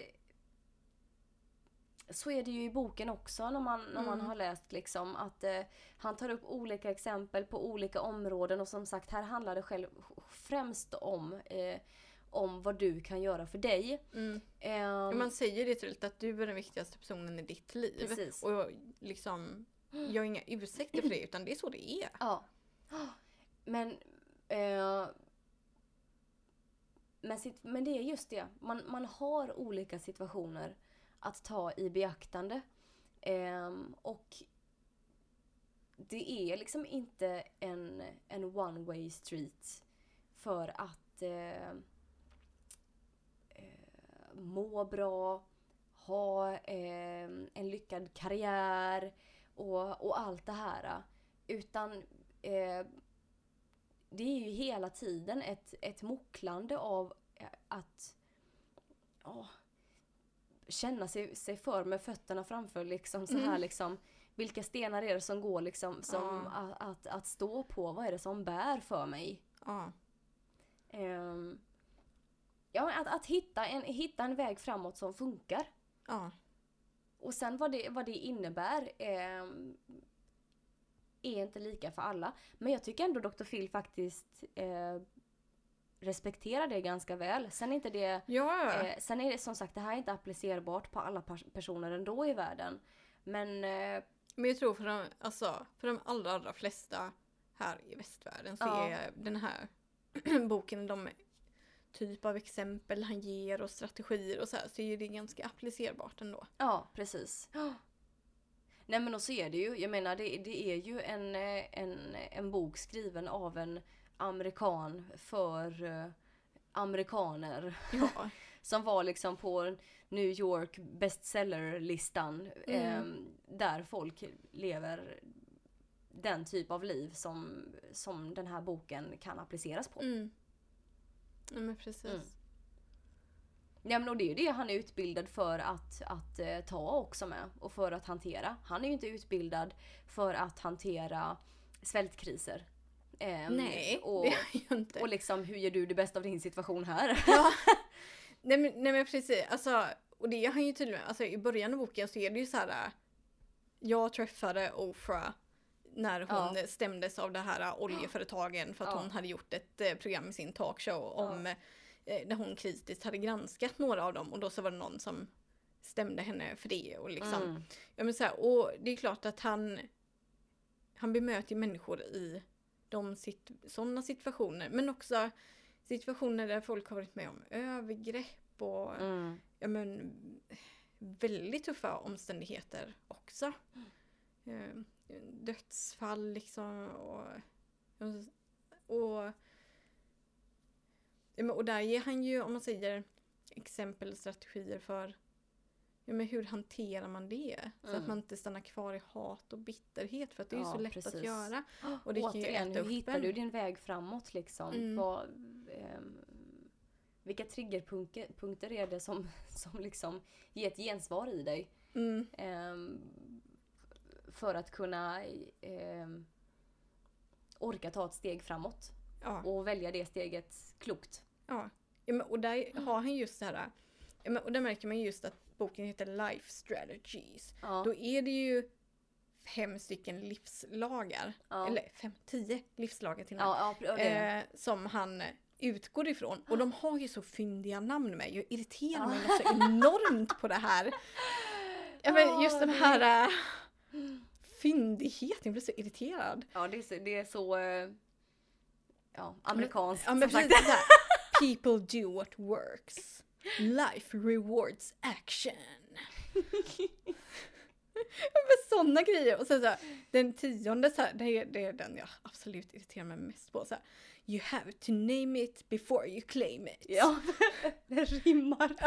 så är det ju i boken också när man, när man Mm. har läst liksom att eh, han tar upp olika exempel på olika områden och som sagt här handlar det själv främst om eh, om vad du kan göra för dig. Mm. Ehm, Man säger det tydligt att du är den viktigaste personen i ditt liv. Precis. Och liksom, jag har inga ursäkter för det utan det är så det är. Ja. Men, eh, men, sit- men det är just det, man, man har olika situationer att ta i beaktande. Ehm, och det är liksom inte en, en one way street för att eh, eh må bra, ha eh, en lyckad karriär och, och allt det här. Utan eh, det är ju hela tiden ett, ett mocklande av eh, att oh, känna sig, sig för med fötterna framför liksom så här Mm. liksom vilka stenar är det som går liksom som Ja. att, att, att stå på? Vad är det som bär för mig? Ja. Ehm, ja, att, att hitta, en, hitta en väg framåt som funkar. Ja. Och sen vad det, vad det innebär ehm, är inte lika för alla. Men jag tycker ändå Dr. Phil faktiskt eh, respekterar det ganska väl. Sen är inte det Ja. Eh, sen är det som sagt, det här är inte applicerbart på alla pers- personer ändå i världen. Men eh, Men jag tror för de, alltså, för de allra, allra flesta här i västvärlden så Ja. är den här boken, de typ av exempel han ger och strategier och så här, så är det ganska applicerbart ändå. ja, precis. Nej men och så är det ju, jag menar det, det är ju en, eh, en, en bok skriven av en amerikan för eh, amerikaner. Ja. Som var liksom på New York bestsellerlistan. Eh, där folk lever den typ av liv som, som den här boken kan appliceras på. Mm. Ja men precis. Mm. Ja men och det är ju det han är utbildad för att, att eh, ta också med och för att hantera. Han är ju inte utbildad för att hantera svältkriser. Ehm, Nej, och, det är jag inte. och liksom hur gör du det bästa av din situation här? Ja. nej, men, nej men precis, alltså, och det han ju tydligen, alltså i början av boken så är det ju så här. äh, Jag träffade Oprah när hon Ja. stämdes av det här äh, oljeföretagen för att Ja. hon hade gjort ett eh, program i sin talkshow om eh, där hon kritiskt hade granskat några av dem och då så var det någon som stämde henne för det och liksom Mm. Ja men så här, och det är klart att han Han bemöter människor i de sit, sådana situationer men också situationer där folk har varit med om övergrepp och Mm. ja men väldigt tuffa omständigheter också. Eh, dödsfall liksom och och, och där ger han ju, om man säger exempel och strategier för ja, men hur hanterar man det? Så att Mm. man inte stannar kvar i hat och bitterhet för att det är ju Ja, så lätt precis. att göra. Och det kan ju Återigen, äta hur hittar en. du din väg framåt liksom? Mm. Vad, ehm, vilka triggerpunkter punkter är det som, som liksom ger ett gensvar i dig? Mm, Ehm, för att kunna ehm, orka ta ett steg framåt ja. och välja det steget klokt. Ja. ja men, och där har han just så här, och där märker man just att boken heter Life Strategies. Ja, Då är det ju fem stycken livslagar, ja. eller fem, tio livslagar till ja, ja, eh, som han utgår ifrån. Och de har ju så fyndiga namn med. Jag irriterar mig så enormt på det här. Ja, men just den här äh, fyndigheten, jag blir så irriterad. ja det, är så, det är så eh, ja, amerikanskt Ja men precis. People do what works. Life rewards action. Men sådana grejer. Och sen så här, den tionde, så här, det, är, det är den jag absolut irriterar mig mest på. Så här, you have to name it before you claim it. Ja, det rimmar.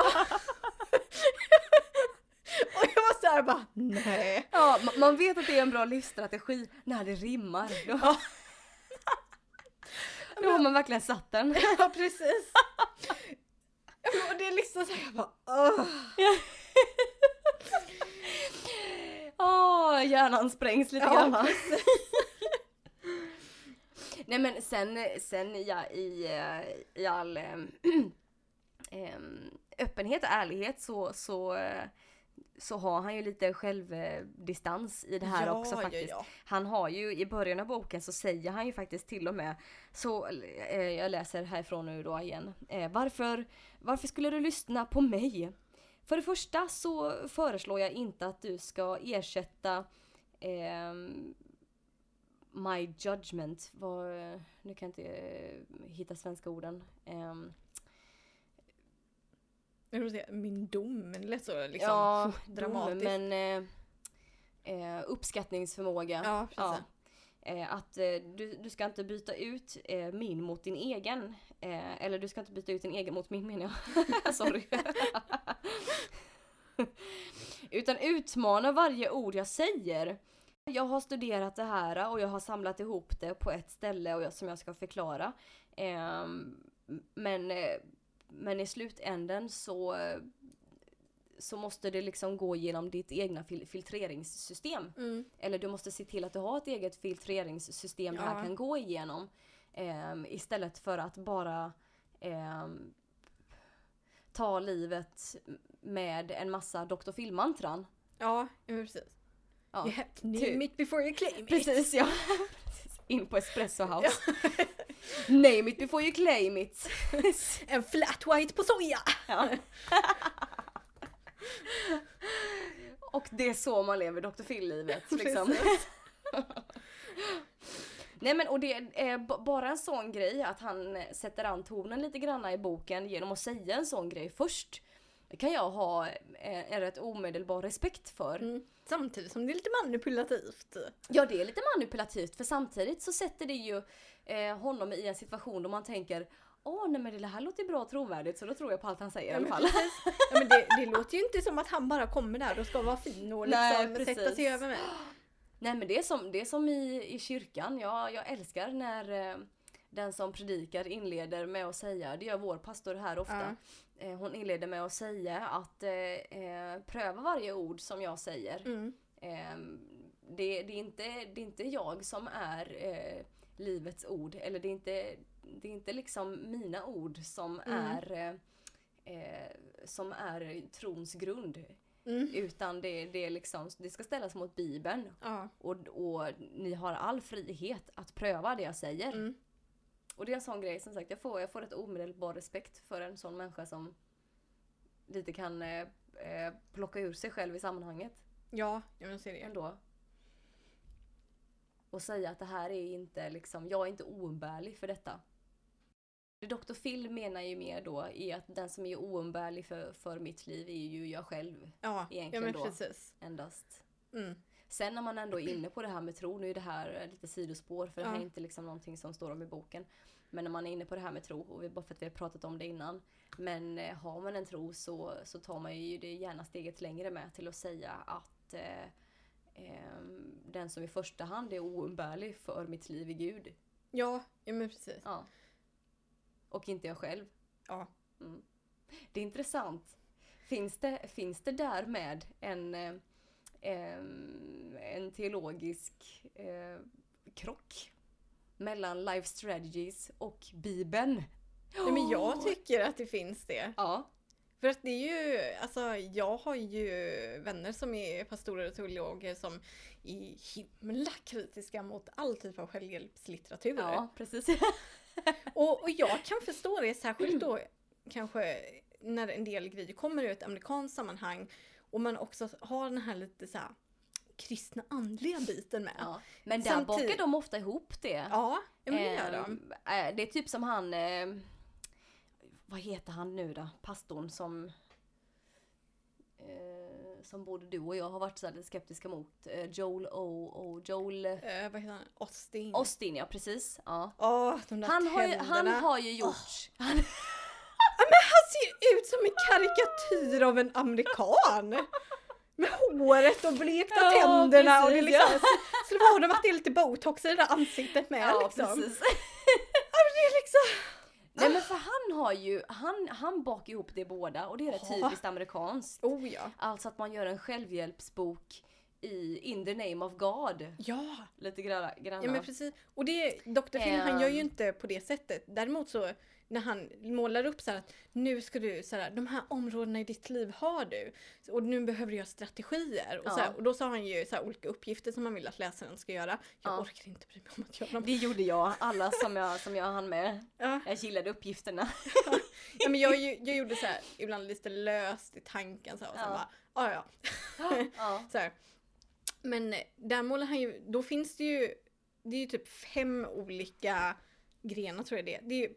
Och jag var såhär bara, nej. Ja, ma- man vet att det är en bra livsstrategi när det rimmar. Då, Ja. då har man verkligen satt den. Ja precis. Och det är liksom såhär, jag bara, åh. Åh, hjärnan sprängs lite Ja, grann. Nej men sen, sen ja, i, eh, i all em, em, öppenhet och ärlighet så, så eh, så har han ju lite självdistans i det här ja, också faktiskt. Ja, ja. Han har ju i början av boken så säger han ju faktiskt till och med så eh, jag läser härifrån nu då igen. Eh, varför, varför skulle du lyssna på mig? För det första så föreslår jag inte att du ska ersätta ehm, My judgment. Vad, nu kan jag inte eh, hitta svenska orden. Jag säga, min dom, det lät så liksom ja, dramatiskt. dom, men eh, eh, uppskattningsförmåga. ja, precis. Ja. Eh, att eh, du, du ska inte byta ut eh, min mot din egen. Eh, eller du ska inte byta ut din egen mot min menar jag. Sorry. Utan utmana varje ord jag säger. Jag har studerat det här och jag har samlat ihop det på ett ställe och jag, som jag ska förklara. Ehm, men, men i slutänden så, så måste det liksom gå genom ditt egna fil- filtreringssystem. Mm. Eller du måste se till att du har ett eget filtreringssystem det här Ja. kan gå igenom. Ehm, istället för att bara ehm, ta livet med en massa Dr. Phil-mantran. Ja, ja, precis. Ja, You have to name it before you claim it. precis ja. In på Espresso House. Name it before you claim it. En flat white på soja! Ja. Och det är så man lever Dr. Phil-livet liksom. Nej men och det är b- bara en sån grej att han eh, sätter an tonen lite granna i boken genom att säga en sån grej först. Kan jag ha eh, en rätt omedelbar respekt för. Mm. Samtidigt som det är lite manipulativt. Ja det är lite manipulativt för samtidigt så sätter det ju eh, honom i en situation då man tänker Åh nej men det här låter bra och trovärdigt så då tror jag på allt han säger i alla fall. Ja, men det, det låter ju inte som att han bara kommer där och ska vara fin och Nej, liksom sätta precis. sig över mig. Nej men det är som, det är som i, i kyrkan. Jag, jag älskar när eh, den som predikar inleder med att säga, det gör vår pastor här ofta. Eh, hon inleder med att säga att eh, eh, pröva varje ord som jag säger. Mm. Eh, det, det, är inte, det är inte jag som är eh, livets ord. Eller det är inte, det är inte liksom mina ord som Mm. är eh, eh, som är trons grund. Mm. Utan det, det, är liksom, det ska ställas mot bibeln. Ja. Och, och ni har all frihet att pröva det jag säger. Och det är en sån grej som sagt, jag får, jag får ett omedelbar respekt för en sån människa som lite kan eh, eh, plocka ur sig själv i sammanhanget Ja, jag vill se det. ändå. Och säga att det här är inte liksom, jag är inte oumbärlig för detta. Det Dr. Phil menar ju mer då är att den som är oumbärlig för, för mitt liv är ju jag själv Ja, ja Egentligen men då. precis. endast. Mm. Sen när man ändå är inne på det här med tro, nu är det här lite sidospår för det här är inte liksom någonting som står om i boken. Men när man är inne på det här med tro, och vi, bara för att vi har pratat om det innan. Men eh, har man en tro så, så tar man ju det gärna steget längre med till att säga att eh, ehm, den som i första hand är oumbärlig för mitt liv är Gud. Ja, ja men precis. Ja. Och inte jag själv. Ja. Mm. Det är intressant. Finns det, finns det därmed en, eh, en teologisk eh, krock mellan Life Strategies och Bibeln? Nej, men jag tycker att det finns det. Ja. För att det är ju, alltså jag har ju vänner som är pastorer och teologer som är himla kritiska mot all typ av självhjälpslitteratur. Ja, precis. Och, och jag kan förstå det, särskilt då kanske när en del grejer kommer ur ett amerikanskt sammanhang och man också har den här lite så här kristna andliga biten med. Ja. Men där Samtidigt- bakar de ofta ihop det. Ja, men det gör de. Ehm, eh, Det är typ som han, eh, vad heter han nu då? Pastorn som eh, som både du och jag har varit så här lite skeptiska mot. Eh, Joel O. O Joel Eh, vad heter han? Austin. Austin, ja precis. Ja. Där Han, har ju, han har ju gjort... Han, Han ut som en karikatyr av en amerikan! Med håret och blekta Ja, tänderna och det precis, liksom, så det var de att det är lite botox i det där ansiktet med ja, liksom. precis. Det är liksom. Nej men för han har ju, han, han bakar ihop det båda och det är rätt Ja. typiskt amerikanskt. Oh ja. Alltså att man gör en självhjälpsbok i In the name of God. Ja! Lite grann. grann. Ja men precis. Och det, Dr. Phil han gör ju Ehm. inte på det sättet. Däremot så när han målar upp så här att nu ska du, så här, de här områdena i ditt liv har du. Och nu behöver du göra strategier. Och, så här, Ja. och då har han ju så här olika uppgifter som han vill att läsaren ska göra. Jag Ja. orkar inte bry mig om att göra dem. Det gjorde jag, alla som jag, som jag hann med. Ja. Jag gillade uppgifterna. Ja, men jag, jag gjorde så ibland lite löst i tanken så och sen Ja. bara, ja ja. Ja. Så. Men där målar han ju, då finns det ju, det är ju typ fem olika grenar tror jag det är. Det är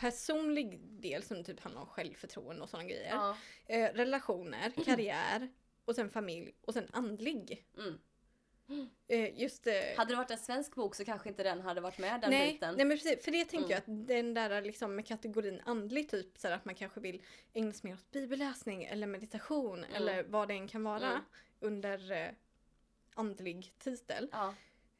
personlig del som typ handlar om självförtroende och sådana grejer. Ja. Eh, relationer, karriär och sen familj och sen andlig. Mm. Eh, just eh, Hade det varit en svensk bok så kanske inte den hade varit med den nej, biten. nej men precis, för det tänker Mm. jag att den där liksom med kategorin andlig typ så att man kanske vill ägna sig mer åt bibelläsning eller meditation eller vad det än kan vara Mm. under eh, andlig titel. Ja.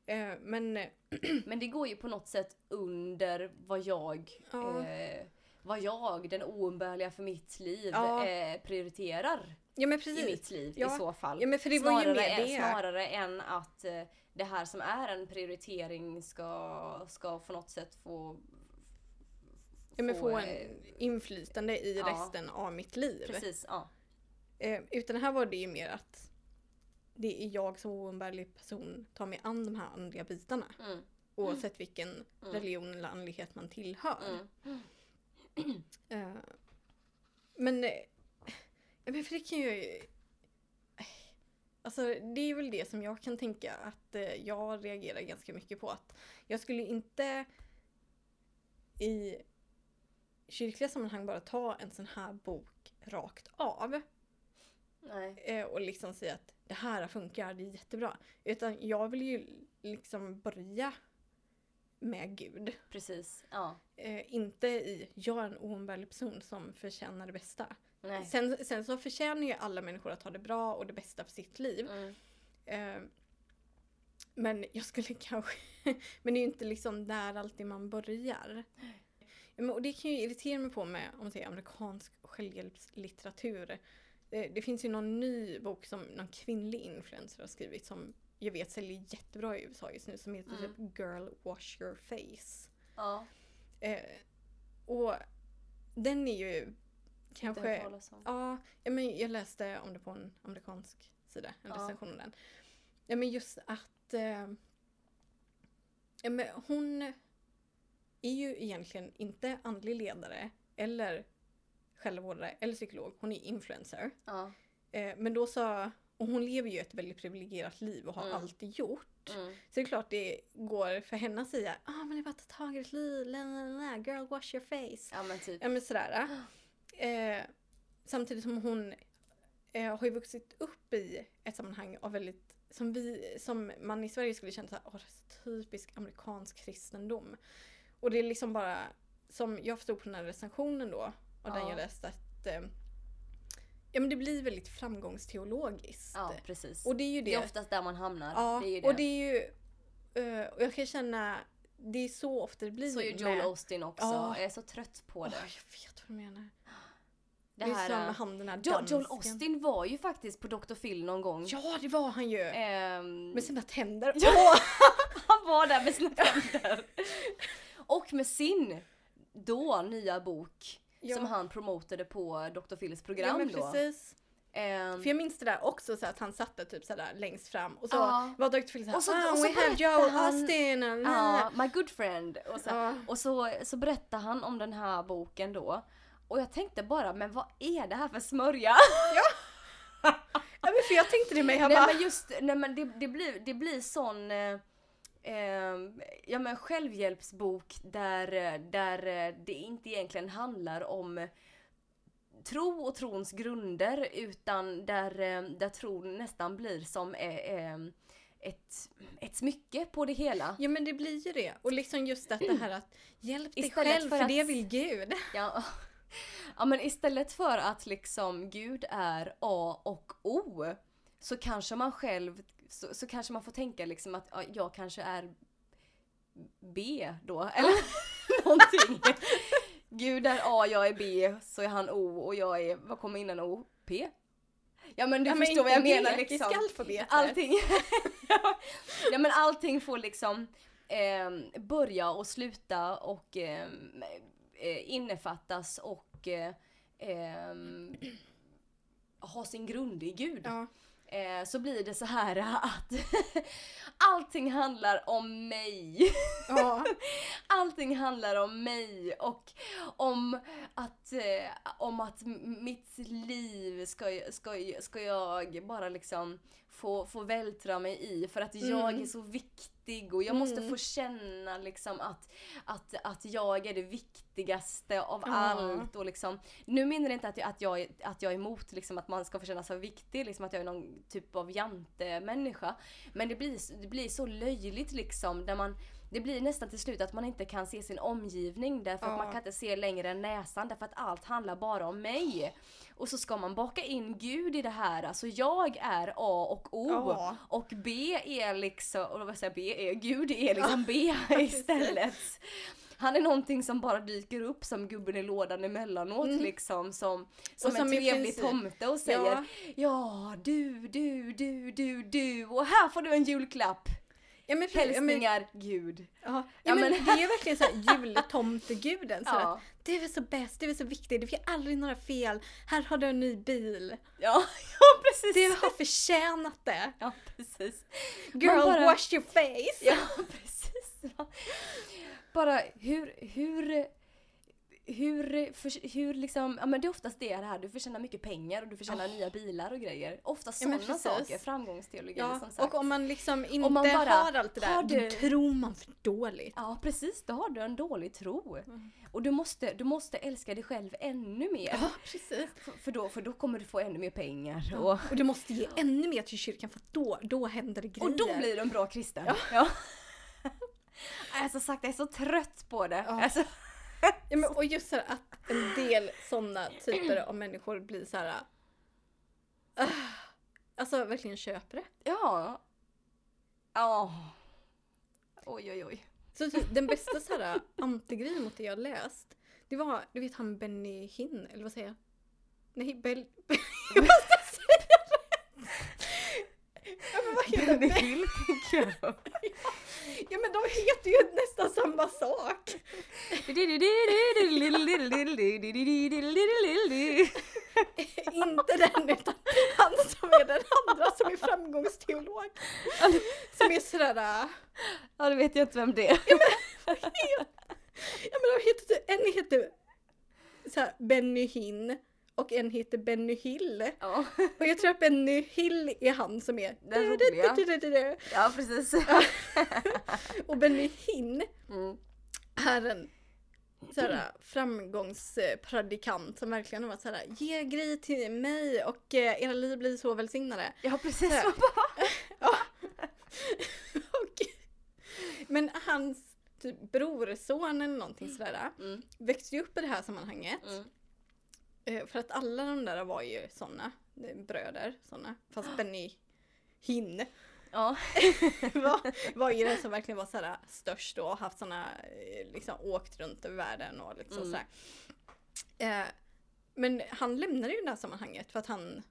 Eh, men eh, Men det går ju på något sätt under vad jag, Ja. eh, vad jag, den oumbärliga för mitt liv, Ja. eh, prioriterar ja men i precis. mitt liv Ja. i så fall. Ja men för det var ju snarare, mer än, det. snarare än att eh, det här som är en prioritering ska, ska på något sätt få Ja men få eh, en inflytande i resten av mitt liv. Precis, ja. Eh, utan här var det ju mer att det är jag som oumbärlig person tar mig an de här andliga bitarna. Mm, Oavsett vilken religion eller andlighet man tillhör. mm. Eh, men, eh, men för det kan ju... Alltså det är väl det som jag kan tänka att eh, jag reagerar ganska mycket på. att Jag skulle inte i kyrkliga sammanhang bara ta en sån här bok rakt av Nej. eh, och liksom säga att det här funkar, det är jättebra. Utan jag vill ju liksom börja med Gud. Precis, ja. Eh, inte i jag är en oumbärlig person som förtjänar det bästa. Nej. Sen, sen så förtjänar ju alla människor att ha det bra och det bästa för sitt liv. Mm. Eh, men jag skulle kanske... men det är ju inte liksom där alltid man börjar. Och det kan ju irritera mig på med om man säger, amerikansk självhjälpslitteratur. Det, det finns ju någon ny bok som någon kvinnlig influencer har skrivit som jag vet säljer jättebra i USA just nu som heter Mm. typ Girl Wash Your Face. Ja, Eh, och den är ju kanske... om. Ja, men jag läste om det på en amerikansk sida, en Ja. recension av den. Ja men just att eh, ja, men hon är ju egentligen inte andlig ledare eller självvårdare eller psykolog. Hon är influencer. Ja. Eh, men då sa, och hon lever ju ett väldigt privilegierat liv och har Mm. alltid gjort. Mm. Så det är klart det går för henne att säga ah men det är bara att ta tag i ditt liv, la, la, la, girl wash your face. ja men typ. Ja men sådär. Eh, samtidigt som hon eh, har ju vuxit upp i ett sammanhang av väldigt, som vi, som man i Sverige skulle känna såhär, åh typisk amerikansk kristendom. Och det är liksom bara, som jag förstod på den här recensionen då, och den Ja. jag läste att eh, Ja men det blir väldigt framgångsteologiskt. Ja precis. Och det är ju det det. är oftast där man hamnar. ja, det är det. och det är ju, eh, och jag kan känna, det är så ofta det blir Så är ju Joel med- Austin också. Ja. Jag är så trött på det. jag vet vad du menar. det Det är här, som med äh, han den här Jo, Joel. Austin var ju faktiskt på Dr. Phil någon gång. Ja, det var han ju! Ehm, Med sina tänder. Ja. Han var där med sina tänder. Och med sin då nya bok Ja. som han promotade på Dr. Phils ja, program men då. Ehm, För jag minns det där också så att han satt där typ sådär längst fram och så Ja. var Dr. Phil såhär Och så- ah, och så we have Joel han- Austin och Ja, my good friend. Och, så, Ja. och så, så berättade han om den här boken då. Och jag tänkte bara, men vad är det här för smörja? ja, men för jag tänkte det med, jag nej bara men just, nej men det, det, blir, det blir sån eh, ja men självhjälpsbok där, där eh, det inte egentligen handlar om tro och trons grunder utan där, eh, där tron nästan blir som eh, eh, ett, ett smycke på det hela. Ja men det blir ju det. Och liksom just att det här att hjälp dig Istället själv för för, att- det vill Gud. Ja. ja men istället för att liksom Gud är A och O så kanske man själv så, så kanske man får tänka liksom att ja, jag kanske är B då eller någonting. Gud är A, jag är B, så är han O och jag är, vad kommer innan O? P? Ja men du Ja, men förstår vad jag menar liksom. alfabetet. Allting, ja men allting får liksom ehm, börja och sluta och ehm, eh, innefattas och eh, ehm, ha sin grund i Gud. Ja. Eh, så blir det så här att allting handlar om mig. Ja. Allting handlar om mig och om att, eh, om att mitt liv ska, ska, ska jag bara liksom få, få vältra mig i för att jag Mm. är så viktig och jag måste Mm. få känna liksom att, att, att jag är det viktigaste av Ja. allt och liksom nu menar jag inte att jag, att jag, att jag är emot liksom att man ska få känna sig viktig, liksom att jag är någon typ av jante-människa. Men det blir, det blir så löjligt liksom när man det blir nästan till slut att man inte kan se sin omgivning därför att Ja. man kan inte se längre än näsan därför att allt handlar bara om mig. Och så ska man baka in Gud i det här. Alltså jag är A och O Ja. och B är liksom, och vad säger B är Gud är liksom B istället. Han är någonting som bara dyker upp som gubben i lådan emellanåt liksom som, som, som en trevlig tomte och säger Ja. ja. du, du, du, du, du och här får du en julklapp. Ja, men, precis, ja, men, Hälsningar Gud. ja, ja, men, men- det är ju verkligen så här jultomteguden. Så Ja. att, du är så bäst, du är så viktig, du får aldrig några fel. Här har du en ny bil. Ja, ja precis. Du har förtjänat det. Ja precis. Girl, bara- wash your face. Ja precis. Bara hur, hur, hur, för, hur liksom, ja men det är oftast det här, du förtjänar mycket pengar och du förtjänar nya bilar och grejer. Ofta Ja, sådana saker, framgångsteologi Ja, som sagt. och om man liksom inte man bara, har allt det där, har då du- tror man för dåligt. Ja precis, då har du en dålig tro. Mm. Och du måste, du måste älska dig själv ännu mer. Ja, precis. För, för, då, för då kommer du få ännu mer pengar. Och, Och du måste ge ännu mer till kyrkan för då, då händer det grejer. och då blir du en bra kristen. Ja. Alltså sagt, jag är så trött på det. Ja. Alltså, Ja, men, och just så här att en del sådana typer av människor blir så här. ah, alltså verkligen köper det. Ja. Ja. Oj, oj, oj. Så typ, den bästa så här antigrejen mot det jag läst, det var, du vet han Benny Hinn, eller vad säger jag? Nej, Bell... jag måste säga rätt! Benny? Hill tänker jag. Ja men de heter ju nästan samma sak! Inte den utan han som är den andra som är framgångsteolog. Som är sådär... äh, Ja, det vet jag inte vem det är. Ja men de heter, en heter såhär Benny Hinn och en heter Benny Hill. Ja, Och jag tror att Benny Hill är han som är... Den roliga. ja precis. Och Benny Hinn Mm. är en såhär, framgångspredikant som verkligen har varit såhär ge grejer till mig och eh, era liv blir så välsignade. Ja, precis. Så- Ja. och, men hans typ brorson eller någonting sådär Mm, växte ju upp i det här sammanhanget. mm. Eh, För att alla de där var ju såna bröder, såna. Fast Benny Hinn Ja. var, var ju den som verkligen var såhär störst och haft såna, eh, liksom åkt runt över världen och liksom Mm. sådär. Eh, men han lämnade ju det här sammanhanget för att han,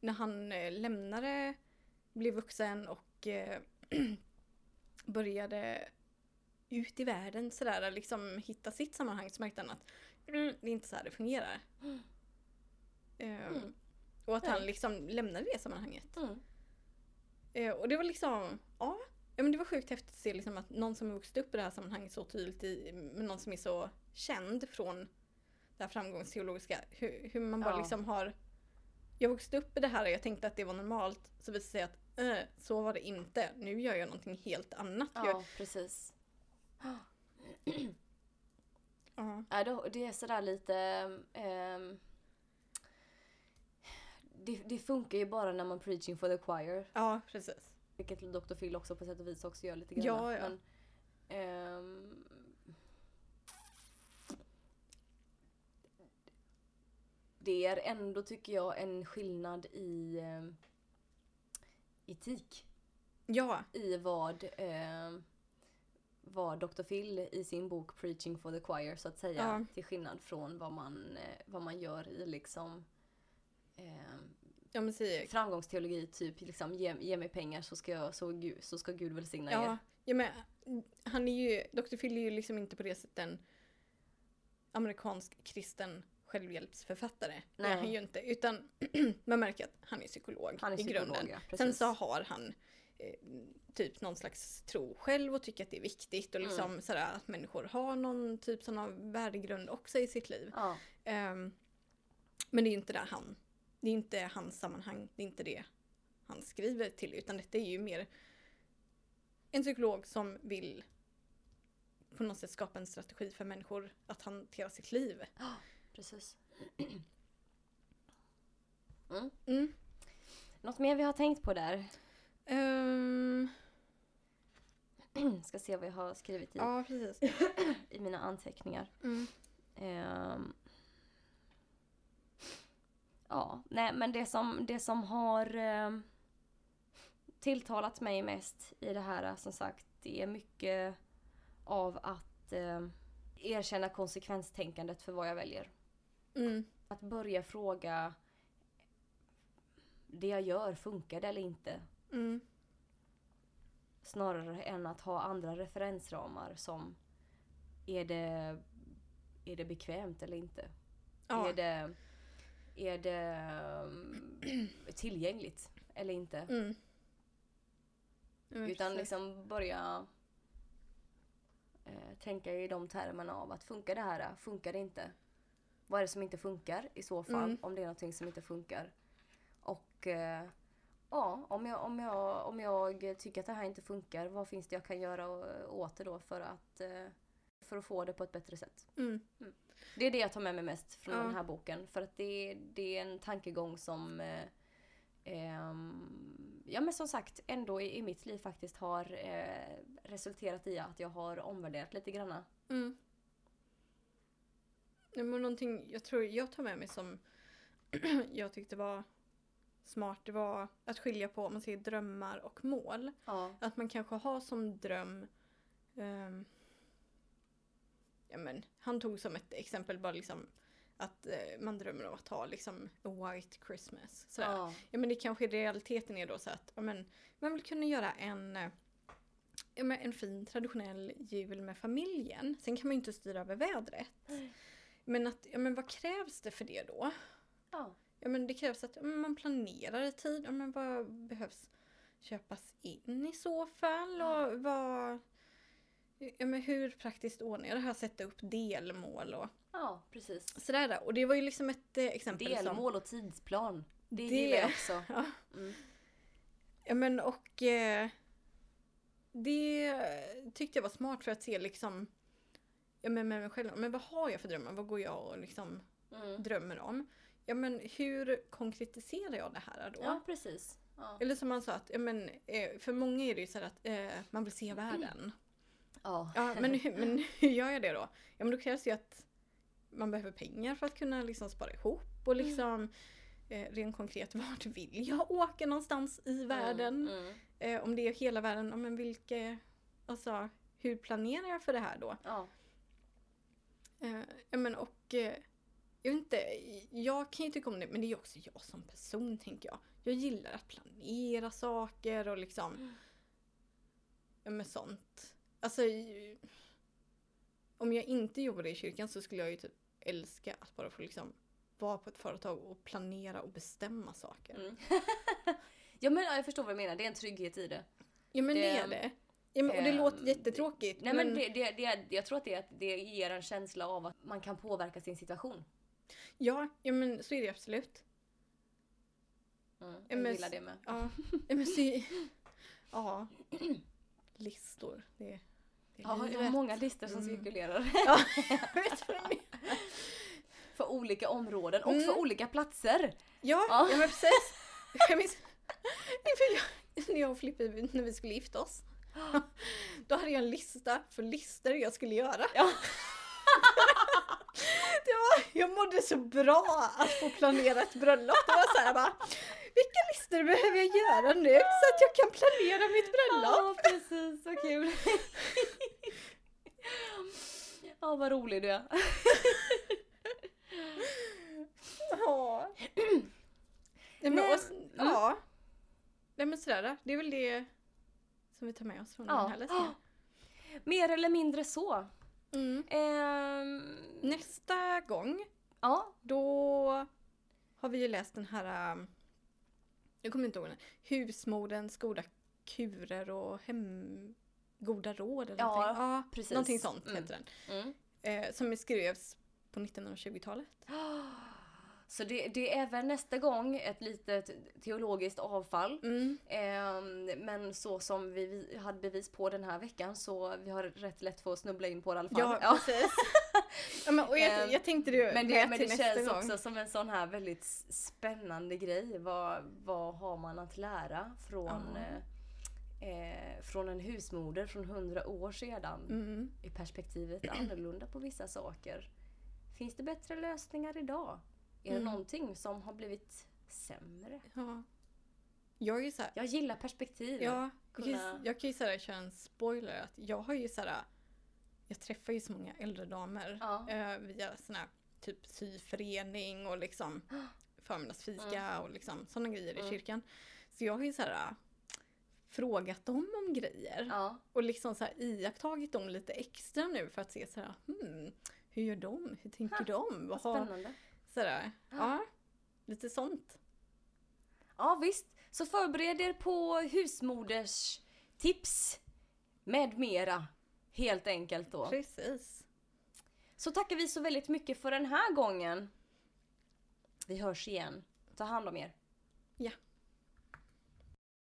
när han eh, lämnade, blev vuxen och eh, började ut i världen sådär, liksom hitta sitt sammanhang så märkte han att det är inte så här det fungerar. Mm. Eh, Mm. Och att han liksom lämnade det sammanhanget. Mm. Eh, och det var liksom, ja. men det var sjukt häftigt att se liksom att någon som har vuxit upp i det här sammanhanget så tydligt i, med någon som är så känd från det här framgångsteologiska, hur, hur man bara Ja. liksom har jag vuxit upp i det här och jag tänkte att det var normalt så visade det sig att eh, så var det inte. Nu gör jag någonting helt annat. Jag, Ja, precis. Ja, då, det är sådär lite... ehm, det, det funkar ju bara när man preaching for the choir. ja, precis. Vilket Dr. Phil också på sätt och vis också gör lite grann. Ja, ja. Men, ehm, det är ändå, tycker jag, en skillnad i ehm, etik. Ja, I vad, ehm, vad Dr. Phil i sin bok Preaching for the Choir så att säga. Ja. Till skillnad från vad man, eh, vad man gör i liksom ehm, Ja men säg, framgångsteologi, typ liksom ge, ge mig pengar så ska, jag, så, så ska Gud välsigna ja, er. ja men han är ju, Dr. Phil är ju liksom inte på det sättet en amerikansk kristen självhjälpsförfattare. Det är Nej. han ju inte. Utan man märker att han är psykolog Han är i psykolog, grunden. ja, Sen så har han eh, typ någon slags tro själv och tycker att det är viktigt och liksom Mm. sådär att människor har någon typ sån av värdegrund också i sitt liv. Ja, Ehm, men det är inte där han, det är inte hans sammanhang, det är inte det han skriver till utan detta är ju mer en psykolog som vill på något sätt skapa en strategi för människor att hantera sitt liv. precis. Mm. Mm. Något mer vi har tänkt på där? Ehm, Ska se vad jag har skrivit i, ja, precis. i mina anteckningar. Mm. Ehm. ja, nej men det som, det som har ehm, tilltalat mig mest i det här som sagt, det är mycket av att ehm, erkänna konsekvenstänkandet för vad jag väljer. Mm. Att börja fråga det jag gör, funkar det eller inte? Mm. Snarare än att ha andra referensramar som är det, är det bekvämt eller inte? Ja. Är det, är det um, tillgängligt eller inte? Mm. Utan precis. liksom börja eh, tänka i de termerna av att funkar det här? Funkar det inte? Vad är det som inte funkar i så fall? Mm. Om det är någonting som inte funkar. Och eh, ja, om jag, om, jag, om jag tycker att det här inte funkar, vad finns det jag kan göra åt det då för att, eh, för att få det på ett bättre sätt? Mm. Det är det jag tar med mig mest från Ja. den här boken. För att det, det är en tankegång som eh, ehm, Ja men som sagt ändå i, i mitt liv faktiskt har eh, resulterat i att jag har omvärderat lite granna. Mm. Det var någonting jag tror jag tar med mig som jag tyckte var smart. Det var att skilja på om man säger drömmar och mål. Ja. Att man kanske har som dröm ehm, ja, men, Han tog som ett exempel bara liksom att eh, man drömmer om att ha liksom a white Christmas. Sådär. Ja. Ja men det kanske i realiteten är då så att ja, men, man vill kunna göra en, eh, ja, men en fin traditionell jul med familjen. Sen kan man ju inte styra över vädret. Men, att, ja, men vad krävs det för det då? Ja. Ja men det krävs att men man planerar i tid. Ja, men vad behövs köpas in i så fall? Och vad, ja, men hur praktiskt ordnar jag det här? Sätta upp delmål och ja, precis. sådär. där. Och det var ju liksom ett eh, exempel som... Delmål och tidsplan. Det, Det- gillar jag också. Ja. Mm. Ja men och eh, det tyckte jag var smart för att se liksom ja, men med mig själv. Men vad har jag för drömmar? Vad går jag och liksom Mm. drömmer om? Ja men hur konkretiserar jag det här då? Ja, precis. Ja. Eller som man sa att, ja, men, eh, för många är det ju så här att eh, man vill se världen. Ja. Ja men, hur- men hur gör jag det då? Ja men då krävs det ju att man behöver pengar för att kunna liksom spara ihop och liksom eh, rent konkret vart vill jag åka någonstans i världen? Mm. Mm. Eh, om det är hela världen, ja, men vilka, alltså hur planerar jag för det här då? Ja. Eh, men och, eh, jag vet inte, jag kan ju tycka om det men det är också jag som person tänker jag. Jag gillar att planera saker och liksom, Mm. ja men sånt. Alltså, om jag inte jobbade i kyrkan så skulle jag ju typ älska att bara få liksom vara på ett företag och planera och bestämma saker. Mm. ja men ja, jag förstår vad du menar, det är en trygghet i det. Ja men det, Det- är det. Ja, men, och det ehm, låter jättetråkigt. Nej men, det, det, det, jag tror att det, är att det ger en känsla av att man kan påverka sin situation. Ja, ja men så är det absolut. Mm, Ja, jag men gillar det med. Ja, men så, ja. Listor, det, det är Ja, har livet. många listor som Mm. cirkulerar. Ja, jag vet vad du för olika områden och Mm. för olika platser. Ja, Ja. ja. men precis. Jag minns, jag, när jag och Filippe, när vi skulle gifta oss. Då hade jag en lista för listor jag skulle göra. Ja. Det var, jag mådde så bra att få planera ett bröllop. Det var så här bara, vilka listor behöver jag göra nu så att jag kan planera mitt bröllop? Ja, precis. Så kul. Ja, vad rolig du är. Ja. Nej, men, Nej. och men sådär, det är väl det som vi tar med oss från Ja. den här läsningen. Mer eller mindre så. Mm. Ehm, Nästa gång, ja, då har vi ju läst den här, um, jag kommer inte ihåg den, Husmodens goda kurer och hem, goda råd eller Ja, någonting. Ja, precis. någonting sånt Mm. heter den. mm. Eh, som skrevs på 1920-talet. Så det, det är även nästa gång ett litet teologiskt avfall. Mm. Ehm, men så som vi, hade bevis på den här veckan så vi har rätt lätt för att snubbla in på det i alla fall. Ja, precis. ja, men, och jag, Ehm, jag tänkte det Men det, men det känns gång. också som en sån här väldigt spännande grej. Vad, vad har man att lära från, eh, eh, från en husmoder från hundra år sedan? Mm. Är perspektivet annorlunda på vissa saker? Finns det bättre lösningar idag? Är det Mm. någonting som har blivit sämre? Ja. Jag är ju såhär, Jag gillar perspektiv. ja, kunna- jag kan ju såhär köra en spoiler att jag har ju såhär, jag träffar ju så många äldre damer Ja. eh, via sån här typ syförening och liksom förmiddagsfika och liksom sådana grejer i Mm. kyrkan. Så jag har ju såhär frågat dem om grejer. Ja. Och liksom så här iakttagit dem lite extra nu för att se så här, hmm, hur gör de? Hur tänker de? Vad Vad har, spännande. så där, ja, lite sånt. Ja visst, så förbered er på husmoders tips med mera. Helt enkelt då. Precis. Så tackar vi så väldigt mycket för den här gången. Vi hörs igen. Ta hand om er.